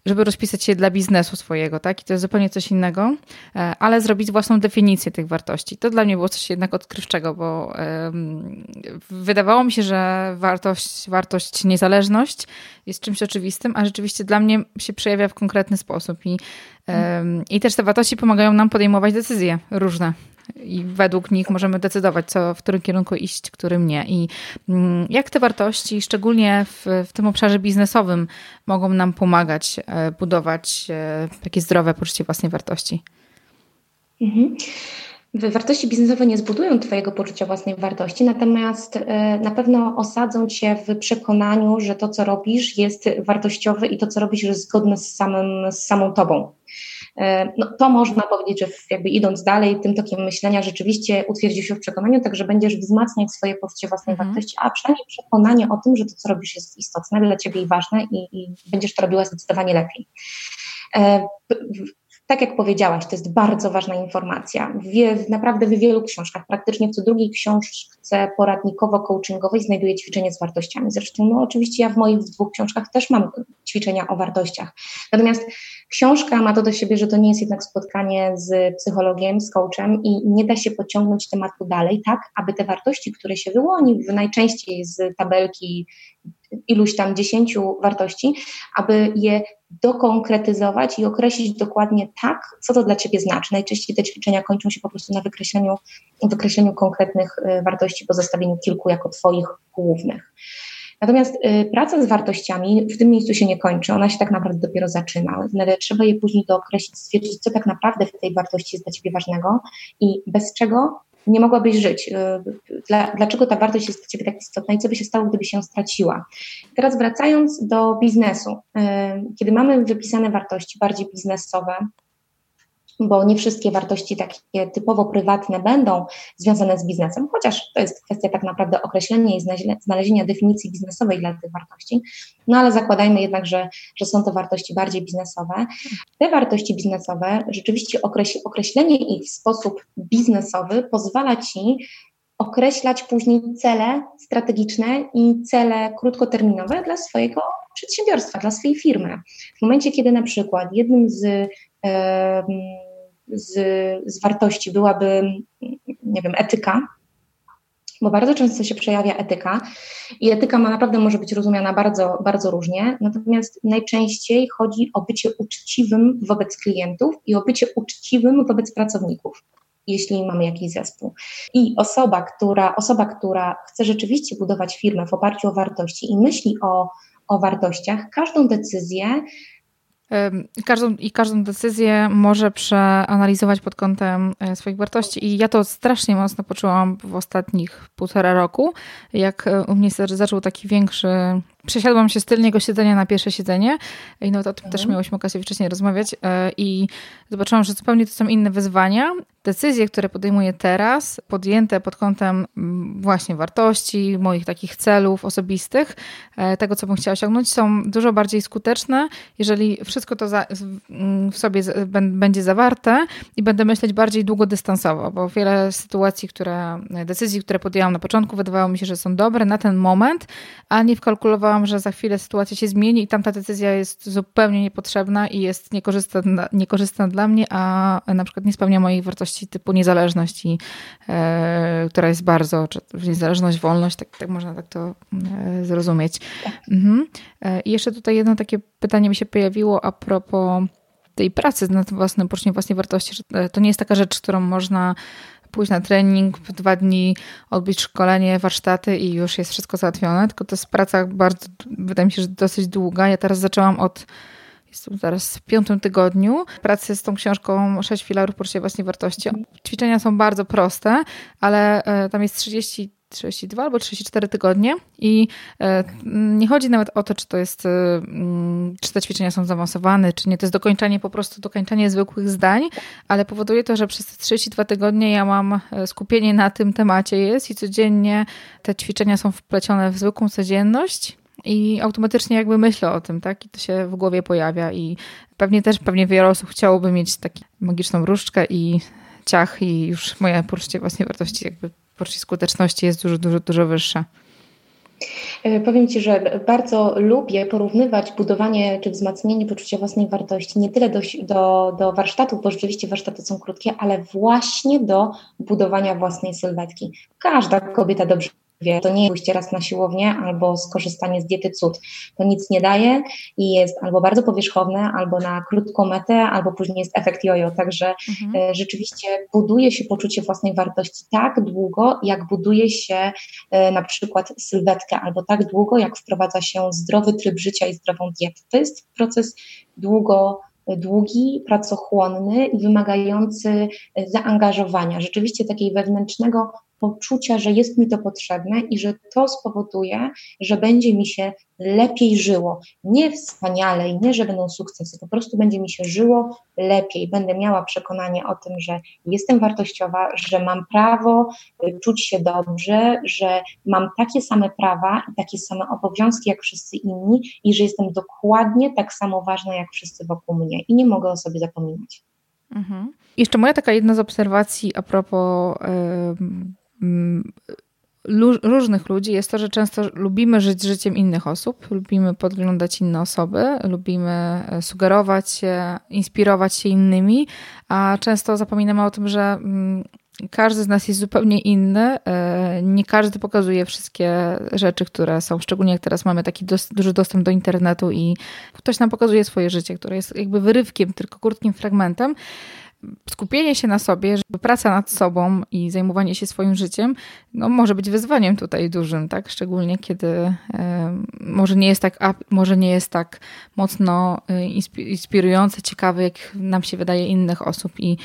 żeby rozpisać je dla biznesu swojego, tak? I to jest zupełnie coś innego, e, ale zrobić własną definicję tych wartości. To dla mnie było coś jednak odkrywczego, bo um, wydawało mi się, że wartość, wartość, niezależność jest czymś oczywistym, a rzeczywiście dla mnie się przejawia w konkretny sposób i, i też te wartości pomagają nam podejmować decyzje różne i według nich możemy decydować, co, w którym kierunku iść, którym nie. I mm, jak te wartości, szczególnie w, w tym obszarze biznesowym, mogą nam pomagać e, budować e, takie zdrowe poczucie własnej wartości? Mhm. Wartości biznesowe nie zbudują Twojego poczucia własnej wartości, natomiast e, na pewno osadzą Cię w przekonaniu, że to, co robisz, jest wartościowe i to, co robisz, jest zgodne z, samym, z samą Tobą. E, no, to można powiedzieć, że jakby idąc dalej tym tokiem myślenia, rzeczywiście utwierdził się w przekonaniu, także będziesz wzmacniać swoje poczucie własnej mhm. wartości, a przynajmniej przekonanie o tym, że to, co robisz, jest istotne dla ciebie i ważne i, i będziesz to robiła zdecydowanie lepiej. Tak jak powiedziałaś, to jest bardzo ważna informacja. Naprawdę w wielu książkach, praktycznie co drugiej książce poradnikowo-coachingowej znajduję ćwiczenie z wartościami. Zresztą, no oczywiście ja w moich dwóch książkach też mam ćwiczenia o wartościach. Natomiast książka ma to do siebie, że to nie jest jednak spotkanie z psychologiem, z coachem i nie da się pociągnąć tematu dalej, tak, aby te wartości, które się wyłoni najczęściej z tabelki iluś tam dziesięciu wartości, aby je dokonkretyzować i określić dokładnie tak, co to dla Ciebie znaczy. Najczęściej te ćwiczenia kończą się po prostu na wykreśleniu, wykreśleniu konkretnych y, wartości, pozostawieniu kilku jako Twoich głównych. Natomiast y, praca z wartościami w tym miejscu się nie kończy, ona się tak naprawdę dopiero zaczyna. Trzeba je później dookreślić, stwierdzić, co tak naprawdę w tej wartości jest dla Ciebie ważnego i bez czego nie mogłabyś żyć. Y, dla, dlaczego ta wartość jest dla Ciebie tak istotna i co by się stało, gdyby się straciła? Teraz wracając do biznesu. Y, kiedy mamy wypisane wartości bardziej biznesowe, bo nie wszystkie wartości takie typowo prywatne będą związane z biznesem, chociaż to jest kwestia tak naprawdę określenia i znalezienia definicji biznesowej dla tych wartości, no ale zakładajmy jednak, że, że są to wartości bardziej biznesowe. Te wartości biznesowe, rzeczywiście określenie ich w sposób biznesowy pozwala Ci określać później cele strategiczne i cele krótkoterminowe dla swojego przedsiębiorstwa, dla swojej firmy. W momencie, kiedy na przykład jednym z z, z wartości byłaby, nie wiem, etyka, bo bardzo często się przejawia etyka i etyka ma naprawdę może być rozumiana bardzo, bardzo różnie, natomiast najczęściej chodzi o bycie uczciwym wobec klientów i o bycie uczciwym wobec pracowników jeśli mamy jakiś zespół. I osoba, która, osoba, która chce rzeczywiście budować firmę w oparciu o wartości i myśli o, o wartościach, każdą decyzję Każdą, I każdą decyzję może przeanalizować pod kątem e, swoich wartości. I ja to strasznie mocno poczułam w ostatnich półtora roku, jak e, u mnie zaczął taki większy przesiadłam się z tylnego siedzenia na pierwsze siedzenie i no to o tym mhm. też miałyśmy okazję wcześniej rozmawiać e, i zobaczyłam, że zupełnie to są inne wyzwania. Decyzje, które podejmuję teraz, podjęte pod kątem mm, właśnie wartości, moich takich celów osobistych, e, tego, co bym chciała osiągnąć, są dużo bardziej skuteczne, jeżeli wszystko to mm, w sobie będzie zawarte i będę myśleć bardziej długodystansowo, bo wiele sytuacji, które, decyzji, które podjęłam na początku, wydawało mi się, że są dobre na ten moment, a nie wkalkulowałam że za chwilę sytuacja się zmieni i tamta decyzja jest zupełnie niepotrzebna i jest niekorzystna, niekorzystna dla mnie, a na przykład nie spełnia moich wartości typu niezależności, e, która jest bardzo, czy niezależność, wolność, tak, tak można tak to e, zrozumieć. Mhm. E, I jeszcze tutaj jedno takie pytanie mi się pojawiło a propos tej pracy nad własnym poczuciem własnej wartości, że to nie jest taka rzecz, którą można pójść na trening, dwa dni odbyć szkolenie, warsztaty i już jest wszystko załatwione, tylko to jest praca bardzo, wydaje mi się, że dosyć długa. Ja teraz zaczęłam od Jestem teraz w piątym tygodniu pracy z tą książką Sześć filarów poczucia własnej wartości. Ćwiczenia są bardzo proste, ale e, tam jest 30 32 albo 34 tygodnie i e, nie chodzi nawet o to, czy to jest, e, czy te ćwiczenia są zaawansowane, czy nie. To jest dokończanie, po prostu dokończanie zwykłych zdań, ale powoduje to, że przez te 32 tygodnie ja mam skupienie na tym temacie jest i codziennie te ćwiczenia są wplecione w zwykłą codzienność i automatycznie jakby myślę o tym, tak? I to się w głowie pojawia i pewnie też, pewnie wiele osób chciałoby mieć taką magiczną różdżkę i ciach i już moje poczucie własnej wartości, jakby poczucie skuteczności jest dużo, dużo, dużo wyższe. E, powiem Ci, że bardzo lubię porównywać budowanie czy wzmacnianie poczucia własnej wartości nie tyle do, do, do warsztatów, bo rzeczywiście warsztaty są krótkie, ale właśnie do budowania własnej sylwetki. Każda kobieta dobrze wie, to nie jest pójście raz na siłownię albo skorzystanie z diety cud. To nic nie daje i jest albo bardzo powierzchowne, albo na krótką metę, albo później jest efekt jojo. Także mhm. E, rzeczywiście buduje się poczucie własnej wartości tak długo, jak buduje się e, na przykład sylwetkę, albo tak długo, jak wprowadza się zdrowy tryb życia i zdrową dietę. To jest proces długo długi, pracochłonny i wymagający zaangażowania, rzeczywiście takiej wewnętrznego poczucia, że jest mi to potrzebne i że to spowoduje, że będzie mi się lepiej żyło. Nie wspaniale i nie, że będą sukcesy, po prostu będzie mi się żyło lepiej. Będę miała przekonanie o tym, że jestem wartościowa, że mam prawo y, czuć się dobrze, że mam takie same prawa i takie same obowiązki jak wszyscy inni i że jestem dokładnie tak samo ważna jak wszyscy wokół mnie i nie mogę o sobie zapominać. Mhm. Jeszcze moja taka jedna z obserwacji a propos. Yy różnych ludzi jest to, że często lubimy żyć życiem innych osób, lubimy podglądać inne osoby, lubimy e, sugerować się, inspirować się innymi, a często zapominamy o tym, że mm, każdy z nas jest zupełnie inny. E, nie każdy pokazuje wszystkie rzeczy, które są, szczególnie jak teraz mamy taki duży dostęp do internetu i ktoś nam pokazuje swoje życie, które jest jakby wyrywkiem, tylko krótkim fragmentem skupienie się na sobie, praca nad sobą i zajmowanie się swoim życiem, no, może być wyzwaniem tutaj dużym, tak? Szczególnie kiedy może, nie jest tak, może nie jest tak mocno e, inspirujące, ciekawe, jak nam się wydaje innych osób. I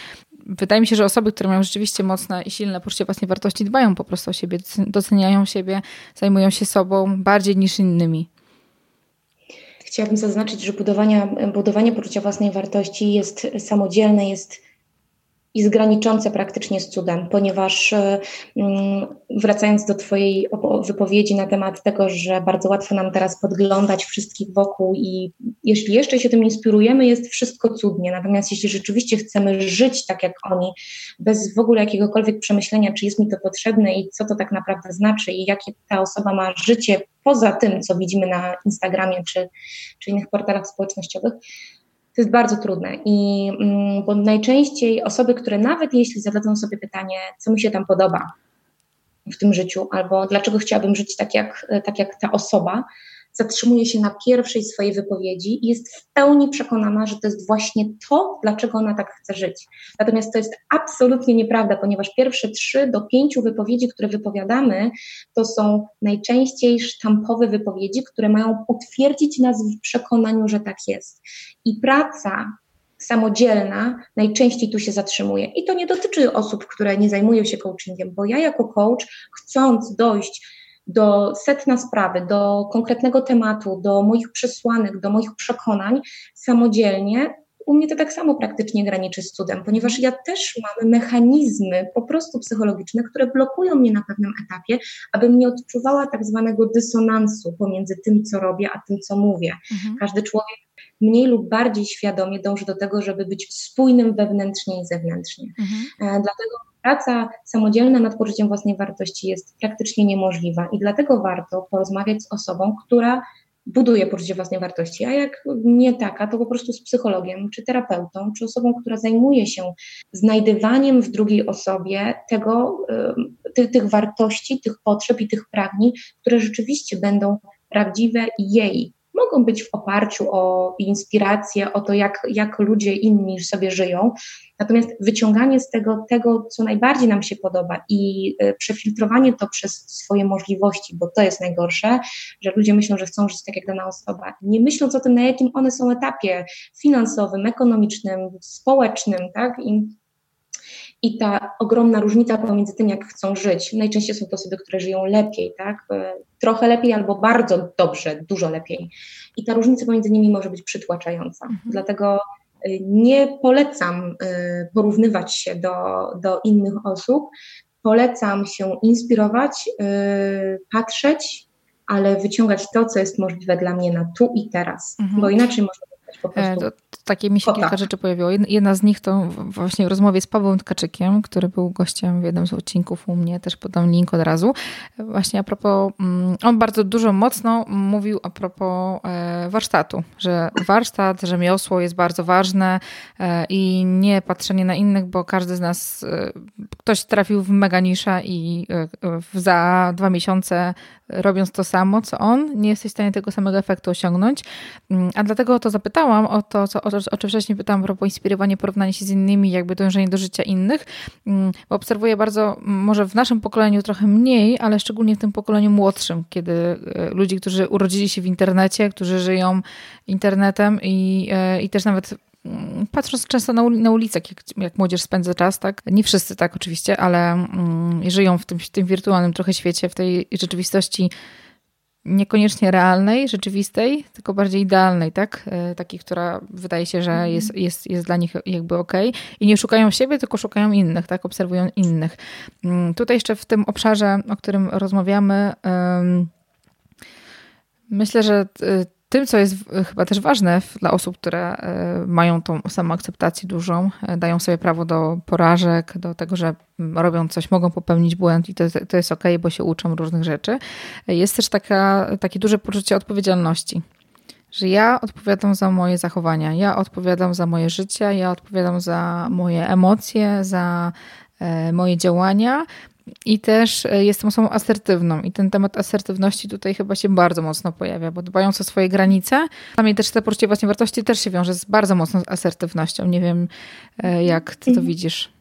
wydaje mi się, że osoby, które mają rzeczywiście mocne i silne poczucie własnej wartości, dbają po prostu o siebie, doceniają siebie, zajmują się sobą bardziej niż innymi. Chciałabym zaznaczyć, że budowanie, budowanie poczucia własnej wartości jest samodzielne, jest i graniczące praktycznie z cudem, ponieważ e, mm, wracając do Twojej wypowiedzi na temat tego, że bardzo łatwo nam teraz podglądać wszystkich wokół i jeśli jeszcze się tym inspirujemy, jest wszystko cudnie. Natomiast jeśli rzeczywiście chcemy żyć tak jak oni, bez w ogóle jakiegokolwiek przemyślenia, czy jest mi to potrzebne i co to tak naprawdę znaczy i jakie ta osoba ma życie poza tym, co widzimy na Instagramie czy, czy innych portalach społecznościowych, to jest bardzo trudne i mm, bo najczęściej osoby, które nawet jeśli zadadzą sobie pytanie, co mi się tam podoba w tym życiu, albo dlaczego chciałabym żyć tak jak, tak jak ta osoba, zatrzymuje się na pierwszej swojej wypowiedzi i jest w pełni przekonana, że to jest właśnie to, dlaczego ona tak chce żyć. Natomiast to jest absolutnie nieprawda, ponieważ pierwsze trzy do pięciu wypowiedzi, które wypowiadamy, to są najczęściej sztampowe wypowiedzi, które mają utwierdzić nas w przekonaniu, że tak jest. I praca samodzielna najczęściej tu się zatrzymuje. I to nie dotyczy osób, które nie zajmują się coachingiem, bo ja jako coach, chcąc dojść do setna sprawy, do konkretnego tematu, do moich przesłanek, do moich przekonań samodzielnie, u mnie to tak samo praktycznie graniczy z cudem, ponieważ ja też mam mechanizmy po prostu psychologiczne, które blokują mnie na pewnym etapie, abym nie odczuwała tak zwanego dysonansu pomiędzy tym, co robię, a tym, co mówię. Mhm. Każdy człowiek mniej lub bardziej świadomie dąży do tego, żeby być spójnym wewnętrznie i zewnętrznie. Mhm. E, dlatego praca samodzielna nad poczuciem własnej wartości jest praktycznie niemożliwa i dlatego warto porozmawiać z osobą, która buduje poczucie własnej wartości, a jak nie taka, to po prostu z psychologiem, czy terapeutą, czy osobą, która zajmuje się znajdywaniem w drugiej osobie tego, tych, tych wartości, tych potrzeb i tych pragnień, które rzeczywiście będą prawdziwe jej, mogą być w oparciu o inspirację, o to, jak, jak ludzie inni sobie żyją. Natomiast wyciąganie z tego, tego, co najbardziej nam się podoba i e, przefiltrowanie to przez swoje możliwości, bo to jest najgorsze, że ludzie myślą, że chcą żyć tak jak dana osoba, nie myśląc o tym, na jakim one są etapie finansowym, ekonomicznym, społecznym, tak? I i ta ogromna różnica pomiędzy tym, jak chcą żyć. Najczęściej są to osoby, które żyją lepiej, tak? E, trochę lepiej albo bardzo dobrze, dużo lepiej. I ta różnica pomiędzy nimi może być przytłaczająca. Mhm. Dlatego e, nie polecam e, porównywać się do, do innych osób. Polecam się inspirować, patrzeć, ale wyciągać to, co jest możliwe dla mnie na tu i teraz, mhm. bo inaczej można po prostu. Takie mi się kilka rzeczy pojawiło. Jedna z nich to właśnie w rozmowie z Pawłem Tkaczykiem, który był gościem w jednym z odcinków u mnie, też podam link od razu. Właśnie a propos, mm, on bardzo dużo mocno mówił a propos e, warsztatu, że warsztat, rzemiosło jest bardzo ważne e, i nie patrzenie na innych, bo każdy z nas, e, ktoś trafił w mega nisza i za dwa miesiące robiąc to samo, co on, nie jesteś w stanie tego samego efektu osiągnąć. Mm, a dlatego to zapytałam o to, co, o, o czym wcześniej pytałam, propos inspirowanie, porównanie się z innymi, jakby dążenie do życia innych, mm, bo obserwuję bardzo, może w naszym pokoleniu trochę mniej, ale szczególnie w tym pokoleniu młodszym, kiedy e, ludzi, którzy urodzili się w internecie, którzy żyją internetem i, e, i też nawet mm, patrząc często na, na ulicach, jak, jak, młodzież spędza czas, tak? Nie wszyscy tak oczywiście, ale mm, żyją w tym, w tym wirtualnym trochę świecie, w tej rzeczywistości niekoniecznie realnej, rzeczywistej, tylko bardziej idealnej, tak? E, takiej, która wydaje się, że mhm. jest, jest, jest dla nich jakby ok. I nie szukają siebie, tylko szukają innych, tak? Obserwują innych. Mm, tutaj jeszcze w tym obszarze, o którym rozmawiamy, myślę, że e, tym, co jest chyba też ważne dla osób, które e, mają tą samoakceptację dużą, e, dają sobie prawo do porażek, do tego, że robią coś, mogą popełnić błąd i to, to jest ok, bo się uczą różnych rzeczy, jest też taka, takie duże poczucie odpowiedzialności. Że ja odpowiadam za moje zachowania, ja odpowiadam za moje życie, ja odpowiadam za moje emocje, za e, moje działania i też e, jestem osobą asertywną i ten temat asertywności tutaj chyba się bardzo mocno pojawia, bo dbając o swoje granice, dla mnie też te poczucie właśnie wartości też się wiąże z bardzo mocną asertywnością. Nie wiem, e, jak ty to mhm. widzisz.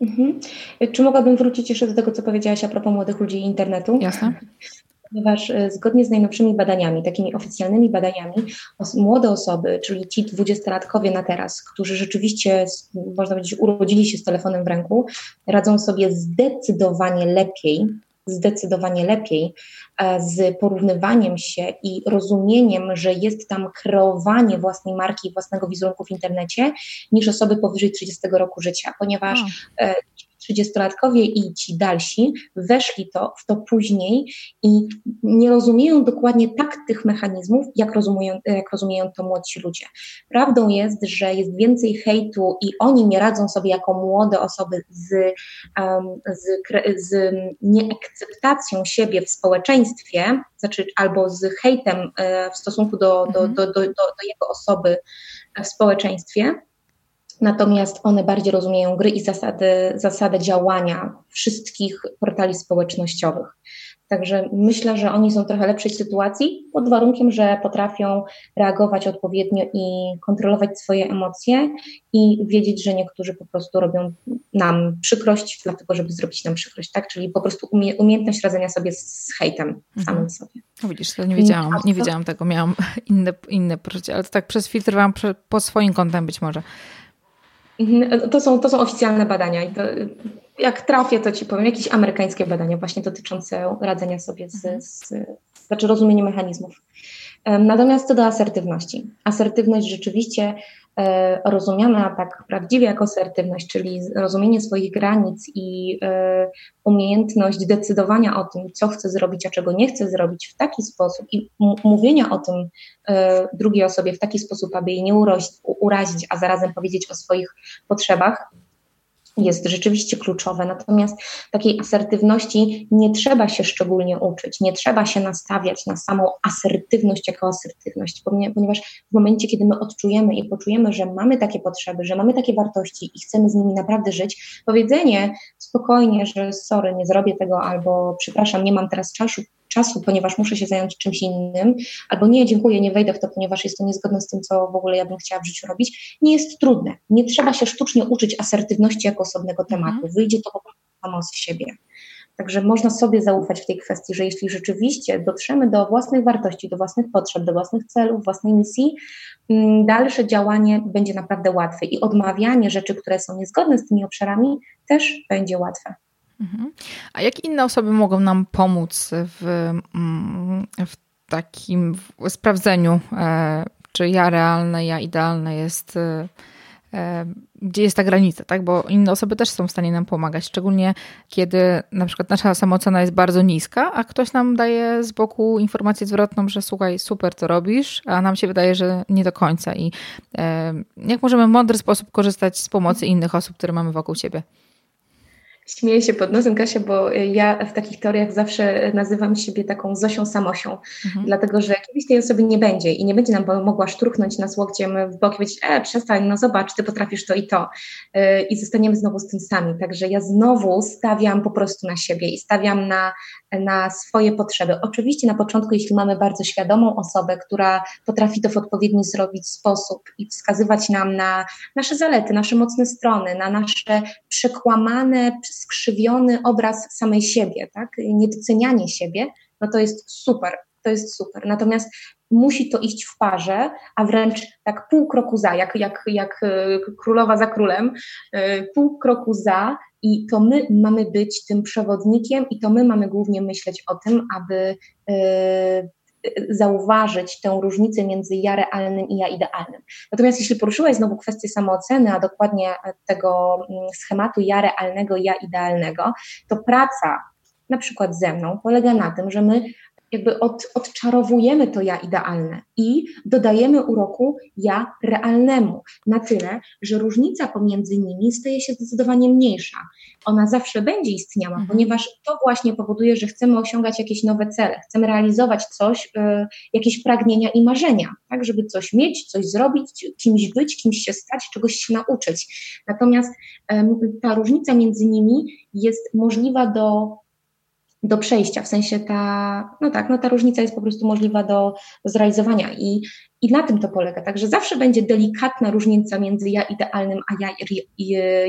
Mhm. Czy mogłabym wrócić jeszcze do tego, co powiedziałaś a propos młodych ludzi i internetu? Jasne ponieważ e, zgodnie z najnowszymi badaniami, takimi oficjalnymi badaniami, młode osoby, czyli ci dwudziestolatkowie na teraz, którzy rzeczywiście, można powiedzieć, urodzili się z telefonem w ręku, radzą sobie zdecydowanie lepiej zdecydowanie lepiej e, z porównywaniem się i rozumieniem, że jest tam kreowanie własnej marki, własnego wizerunku w internecie, niż osoby powyżej 30 roku życia, ponieważ. Hmm. E, 30-latkowie i ci dalsi weszli to, w to później i nie rozumieją dokładnie tak tych mechanizmów, jak rozumieją, jak rozumieją to młodsi ludzie. Prawdą jest, że jest więcej hejtu i oni nie radzą sobie jako młode osoby z, um, z, z nieakceptacją siebie w społeczeństwie, znaczy albo z hejtem e, w stosunku do, do, mhm. do, do, do jego osoby w społeczeństwie natomiast one bardziej rozumieją gry i zasady, zasady działania wszystkich portali społecznościowych. Także myślę, że oni są trochę lepszej sytuacji, pod warunkiem, że potrafią reagować odpowiednio i kontrolować swoje emocje i wiedzieć, że niektórzy po prostu robią nam przykrość, dlatego żeby zrobić nam przykrość, tak? Czyli po prostu umie, umiejętność radzenia sobie z hejtem mhm. samym sobie. No widzisz, to nie wiedziałam, nie wiedziałam tego, miałam (laughs) inne, inne poczucie, ale to tak przesfiltrowałam po swoim kątem być może. Mhm, to są, to są oficjalne badania i to, jak trafię, to ci powiem, jakieś amerykańskie badania właśnie dotyczące radzenia sobie z, mhm. z znaczy rozumienia mechanizmów. Natomiast co do asertywności. Asertywność rzeczywiście E, rozumiana tak prawdziwie jako asertywność, czyli rozumienie swoich granic i e, umiejętność decydowania o tym, co chcę zrobić, a czego nie chcę zrobić w taki sposób i mówienia o tym e, drugiej osobie w taki sposób, aby jej nie urazić, a zarazem powiedzieć o swoich potrzebach, jest rzeczywiście kluczowe. Natomiast takiej asertywności nie trzeba się szczególnie uczyć, nie trzeba się nastawiać na samą asertywność jako asertywność, ponieważ w momencie, kiedy my odczujemy i poczujemy, że mamy takie potrzeby, że mamy takie wartości i chcemy z nimi naprawdę żyć, powiedzenie spokojnie, że sorry, nie zrobię tego albo przepraszam, nie mam teraz czasu, czasu, ponieważ muszę się zająć czymś innym, albo nie, dziękuję, nie wejdę w to, ponieważ jest to niezgodne z tym, co w ogóle ja bym chciała w życiu robić, nie jest trudne. Nie trzeba się sztucznie uczyć asertywności jako osobnego tematu. Mhm. Wyjdzie to po prostu samo z siebie. Także można sobie zaufać w tej kwestii, że jeśli rzeczywiście dotrzemy do własnych wartości, do własnych potrzeb, do własnych celów, własnej misji, mm, dalsze działanie będzie naprawdę łatwe i odmawianie rzeczy, które są niezgodne z tymi obszarami, też będzie łatwe. Mhm. A jak inne osoby mogą nam pomóc w, mm, w takim sprawdzeniu, e, czy ja realne, ja idealne jest e, gdzie jest ta granica, tak? Bo inne osoby też są w stanie nam pomagać, szczególnie kiedy na przykład nasza samoocena jest bardzo niska, a ktoś nam daje z boku informację zwrotną, że słuchaj, super to robisz, a nam się wydaje, że nie do końca. I jak możemy w mądry sposób korzystać z pomocy innych osób, które mamy wokół siebie? Śmieję się pod nosem, Kasia, bo ja w takich teoriach zawsze nazywam siebie taką Zosią Samosią, mhm. dlatego że kiedyś tej osoby nie będzie i nie będzie nam mogła szturchnąć nas łokciem w bok i powiedzieć, e, przestań, no zobacz, ty potrafisz to i to e, i zostaniemy znowu z tym sami. Także ja znowu stawiam po prostu na siebie i stawiam na, na swoje potrzeby. Oczywiście na początku, jeśli mamy bardzo świadomą osobę, która potrafi to w odpowiedni zrobić sposób i wskazywać nam na nasze zalety, nasze mocne strony, na nasze przekłamane, skrzywiony obraz samej siebie, tak? niedocenianie siebie, no to jest super, to jest super. Natomiast musi to iść w parze, a wręcz tak pół kroku za, jak, jak, jak e, królowa za królem, e, pół kroku za i to my mamy być tym przewodnikiem i to my mamy głównie myśleć o tym, aby e, zauważyć tę różnicę między ja realnym i ja idealnym. Natomiast jeśli poruszyłaś znowu kwestię samooceny, a dokładnie tego mm, schematu ja realnego, ja idealnego, to praca na przykład ze mną polega na tym, że my jakby od, odczarowujemy to ja idealne i dodajemy uroku ja realnemu na tyle, że różnica pomiędzy nimi staje się zdecydowanie mniejsza. Ona zawsze będzie istniała, mhm. ponieważ to właśnie powoduje, że chcemy osiągać jakieś nowe cele, chcemy realizować coś, y, jakieś pragnienia i marzenia, tak, żeby coś mieć, coś zrobić, kimś być, kimś się stać, czegoś się nauczyć. Natomiast y, ta różnica między nimi jest możliwa do do przejścia, w sensie ta, no tak, no ta różnica jest po prostu możliwa do, zrealizowania i, i na tym to polega. Także zawsze będzie delikatna różnica między ja idealnym, a ja,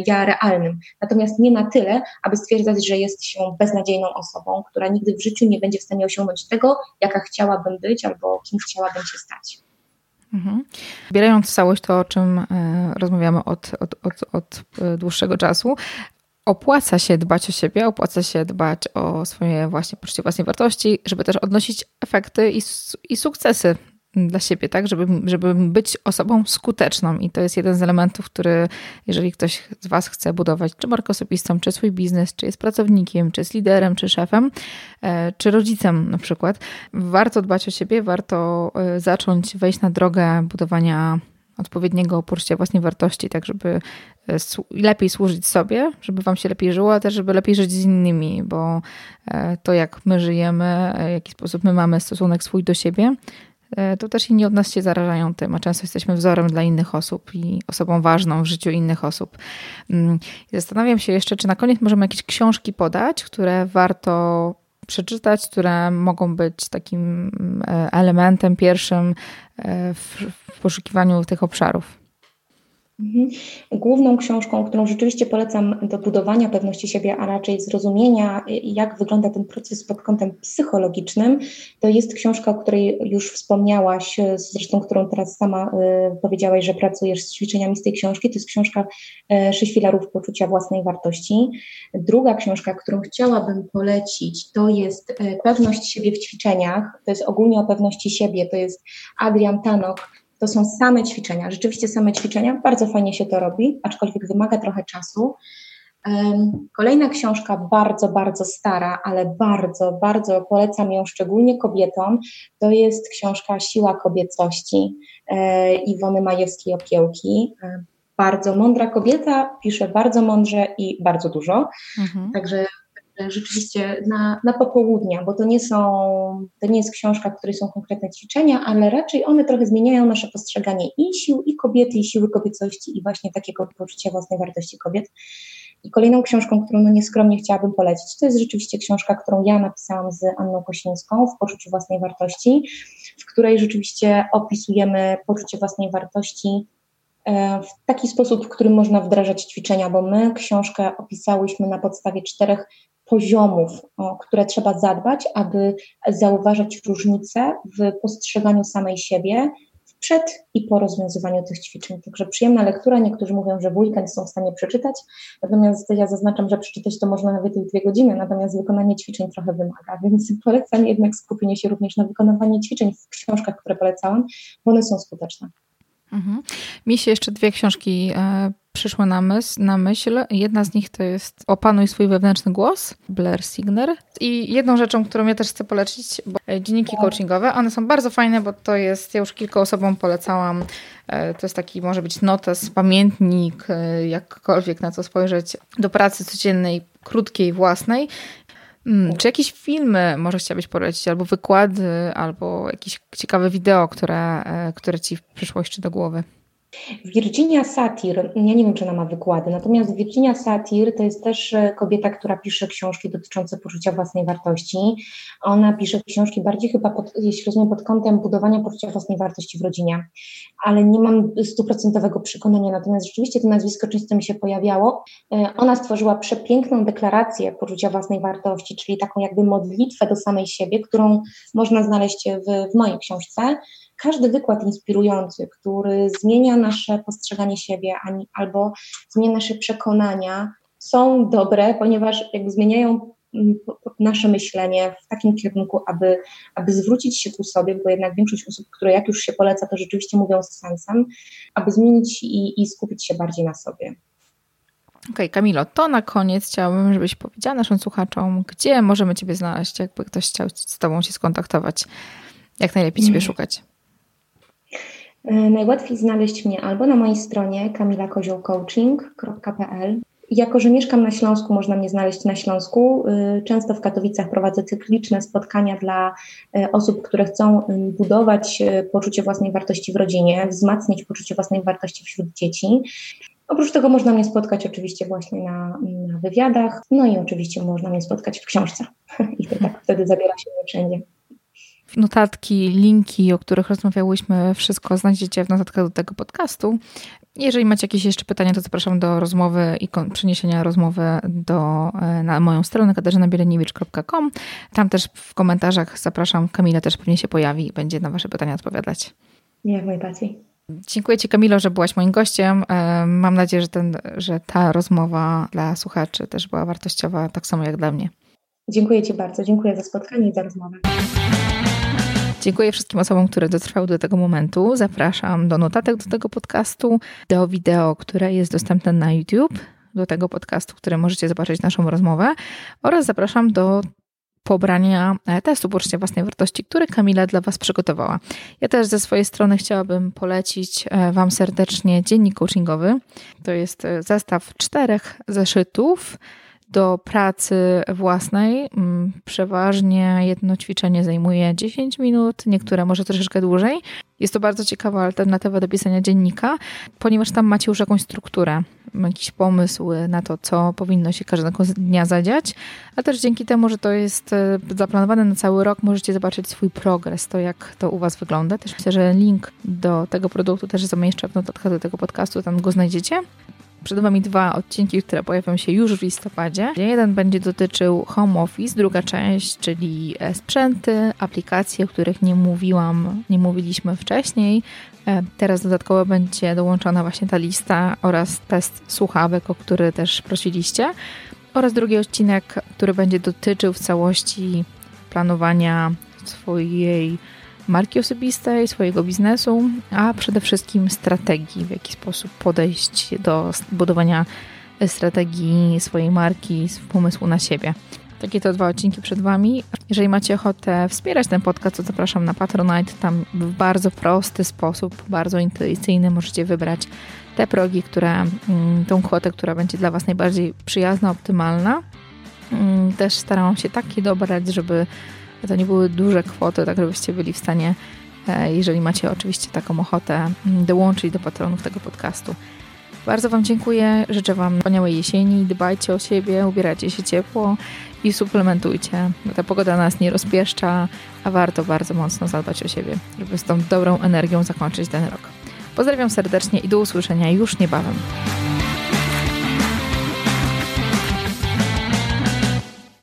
ja realnym. Natomiast nie na tyle, aby stwierdzać, że jest się beznadziejną osobą, która nigdy w życiu nie będzie w stanie osiągnąć tego, jaka chciałabym być albo kim chciałabym się stać. Mhm. Zbierając całość to, o czym e, rozmawiamy od, od, od, od e, dłuższego czasu, opłaca się dbać o siebie, opłaca się dbać o swoje właśnie poczucie własnej wartości, żeby też odnosić efekty i, i sukcesy dla siebie, tak, żeby, żeby być osobą skuteczną. I to jest jeden z elementów, który, jeżeli ktoś z Was chce budować czy markę osobistą, czy swój biznes, czy jest pracownikiem, czy jest liderem, czy szefem, e, czy rodzicem na przykład, warto dbać o siebie, warto e, zacząć wejść na drogę budowania odpowiedniego poczucia własnej wartości, tak żeby lepiej służyć sobie, żeby wam się lepiej żyło, a też żeby lepiej żyć z innymi, bo e, to jak my żyjemy, e, w jaki sposób my mamy stosunek swój do siebie, to też inni od nas się zarażają tym, a często jesteśmy wzorem dla innych osób i osobą ważną w życiu innych osób. Mm, zastanawiam się jeszcze, czy na koniec możemy jakieś książki podać, które warto przeczytać, które mogą być takim elementem pierwszym w, poszukiwaniu tych obszarów. Mhm. Główną książką, którą rzeczywiście polecam do budowania pewności siebie, a raczej zrozumienia, jak wygląda ten proces pod kątem psychologicznym, to jest książka, o której już wspomniałaś, zresztą którą teraz sama y, powiedziałaś, że pracujesz z ćwiczeniami z tej książki. To jest książka y, Sześć filarów poczucia własnej wartości. Druga książka, którą chciałabym polecić, to jest y, Pewność siebie w ćwiczeniach. To jest ogólnie o pewności siebie. To jest Adrian Tanok to są same ćwiczenia, rzeczywiście same ćwiczenia. Bardzo fajnie się to robi, aczkolwiek wymaga trochę czasu. Kolejna książka, bardzo, bardzo stara, ale bardzo, bardzo polecam ją szczególnie kobietom. To jest książka Siła kobiecości e, Iwony Majewskiej-Opiełki. E, bardzo mądra kobieta, pisze bardzo mądrze i bardzo dużo. Mhm. Także rzeczywiście na, na popołudnia, bo to nie są, to nie jest książka, w której są konkretne ćwiczenia, ale raczej one trochę zmieniają nasze postrzeganie i sił, i kobiety, i siły kobiecości, i właśnie takiego poczucia własnej wartości kobiet. I kolejną książką, którą no nieskromnie chciałabym polecić, to jest rzeczywiście książka, którą ja napisałam z Anną Kosińską w Poczuciu Własnej Wartości, w której rzeczywiście opisujemy poczucie własnej wartości e, w taki sposób, w którym można wdrażać ćwiczenia, bo my książkę opisałyśmy na podstawie czterech poziomów, o które trzeba zadbać, aby zauważać różnice w postrzeganiu samej siebie przed i po rozwiązywaniu tych ćwiczeń. Także przyjemna lektura. Niektórzy mówią, że w weekend są w stanie przeczytać, natomiast ja zaznaczam, że przeczytać to można nawet i dwie godziny, natomiast wykonanie ćwiczeń trochę wymaga, (laughs) więc polecam jednak skupienie się również na wykonywaniu ćwiczeń w książkach, które polecałam, bo one są skuteczne. Mhm. Mi się jeszcze dwie książki e, przyszły na myśl, na myśl. Jedna z nich to jest Opanuj swój wewnętrzny głos, Blair Signer. I jedną rzeczą, którą ja też chcę polecić, bo e, dzienniki coachingowe, one są bardzo fajne, bo to jest, ja już kilka osobom polecałam, e, to jest taki, może być notes, pamiętnik, e, jakkolwiek na co spojrzeć, do pracy codziennej, krótkiej, własnej. Hmm, czy jakieś filmy może chciałabyś polecić, albo wykłady, albo jakieś ciekawe wideo, które, które ci przyszło jeszcze do głowy? Virginia Satir, ja nie wiem, czy ona ma wykłady, natomiast Virginia Satir to jest też e, kobieta, która pisze książki dotyczące poczucia własnej wartości. Ona pisze książki bardziej chyba, pod, jeśli rozumiem, pod kątem budowania poczucia własnej wartości w rodzinie, ale nie mam stuprocentowego przekonania, natomiast rzeczywiście to nazwisko często mi się pojawiało. E, ona stworzyła przepiękną deklarację poczucia własnej wartości, czyli taką jakby modlitwę do samej siebie, którą można znaleźć w, w mojej książce każdy wykład inspirujący, który zmienia nasze postrzeganie siebie albo zmienia nasze przekonania, są dobre, ponieważ jakby zmieniają mm, nasze myślenie w takim kierunku, aby, aby zwrócić się ku sobie, bo jednak większość osób, które jak już się poleca, to rzeczywiście mówią z sensem, aby zmienić i, i skupić się bardziej na sobie. Okej, okay, Kamilo, to na koniec chciałabym, żebyś powiedziała naszym słuchaczom, gdzie możemy Ciebie znaleźć, jakby ktoś chciał z Tobą się skontaktować, jak najlepiej Ciebie mm. szukać. E, najłatwiej znaleźć mnie albo na mojej stronie kamilakoziołcoaching.pl. Jako, że mieszkam na Śląsku, można mnie znaleźć na Śląsku. E, często w Katowicach prowadzę cykliczne spotkania dla e, osób, które chcą budować poczucie własnej wartości w rodzinie, wzmacniać poczucie własnej wartości wśród dzieci. Oprócz tego można mnie spotkać oczywiście właśnie na, na wywiadach, no i oczywiście można mnie spotkać w książce. (laughs) I to tak wtedy zabiera się mnie wszędzie. Notatki, linki, o których rozmawiałyśmy, wszystko znajdziecie w notatkach do tego podcastu. Jeżeli macie jakieś jeszcze pytania, to zapraszam do rozmowy i przeniesienia rozmowy do, e, na moją stronę katarzynabiereniewicz.com. Tam też w komentarzach zapraszam, Kamila też pewnie się pojawi i będzie na Wasze pytania odpowiadać. Jak najbardziej. Dziękuję Ci, Kamilo, że byłaś moim gościem. E, mam nadzieję, że, ten, że ta rozmowa dla słuchaczy też była wartościowa, tak samo jak dla mnie. Dziękuję Ci bardzo. Dziękuję za spotkanie i za rozmowę. Dziękuję wszystkim osobom, które dotrwały do tego momentu. Zapraszam do notatek do tego podcastu, do wideo, które jest dostępne na YouTube, do tego podcastu, który możecie zobaczyć naszą rozmowę oraz zapraszam do pobrania e, testu poczucia własnej wartości, który Kamila dla Was przygotowała. Ja też ze swojej strony chciałabym polecić e, Wam serdecznie dziennik coachingowy. To jest e, zestaw czterech zeszytów, do pracy własnej. Mm, przeważnie jedno ćwiczenie zajmuje 10 minut, niektóre może troszeczkę dłużej. Jest to bardzo ciekawa alternatywa do pisania dziennika, ponieważ tam macie już jakąś strukturę, jakiś pomysł na to, co powinno się każdego dnia zadziać, a też dzięki temu, że to jest e, zaplanowane na cały rok, możecie zobaczyć swój progres, to jak to u Was wygląda. Też myślę, że link do tego produktu też zamieszczę w notatkach do tego podcastu, tam go znajdziecie. Przed Wami dwa odcinki, które pojawią się już w listopadzie. Jeden będzie dotyczył home office, druga część, czyli e, sprzęty, aplikacje, o których nie mówiłam, nie mówiliśmy wcześniej. E, teraz dodatkowo będzie dołączona właśnie ta lista oraz test słuchawek, o który też prosiliście. Oraz drugi odcinek, który będzie dotyczył w całości planowania swojej marki osobistej, swojego biznesu, a przede wszystkim strategii, w jaki sposób podejść do budowania strategii swojej marki, pomysłu na siebie. Takie to dwa odcinki przed Wami. Jeżeli macie ochotę wspierać ten podcast, to zapraszam na Patronite. Tam w bardzo prosty sposób, bardzo intuicyjny możecie wybrać te progi, które, mm, tą kwotę, która będzie dla Was najbardziej przyjazna, optymalna. Mm, też starałam się takie dobrać, żeby to nie były duże kwoty, tak żebyście byli w stanie, e, jeżeli macie oczywiście taką ochotę, mm, dołączyć do patronów tego podcastu. Bardzo Wam dziękuję, życzę Wam wspaniałej jesieni, dbajcie o siebie, ubierajcie się ciepło i suplementujcie. Ta pogoda nas nie rozpieszcza, a warto bardzo mocno zadbać o siebie, żeby z tą dobrą energią zakończyć ten rok. Pozdrawiam serdecznie i do usłyszenia już niebawem.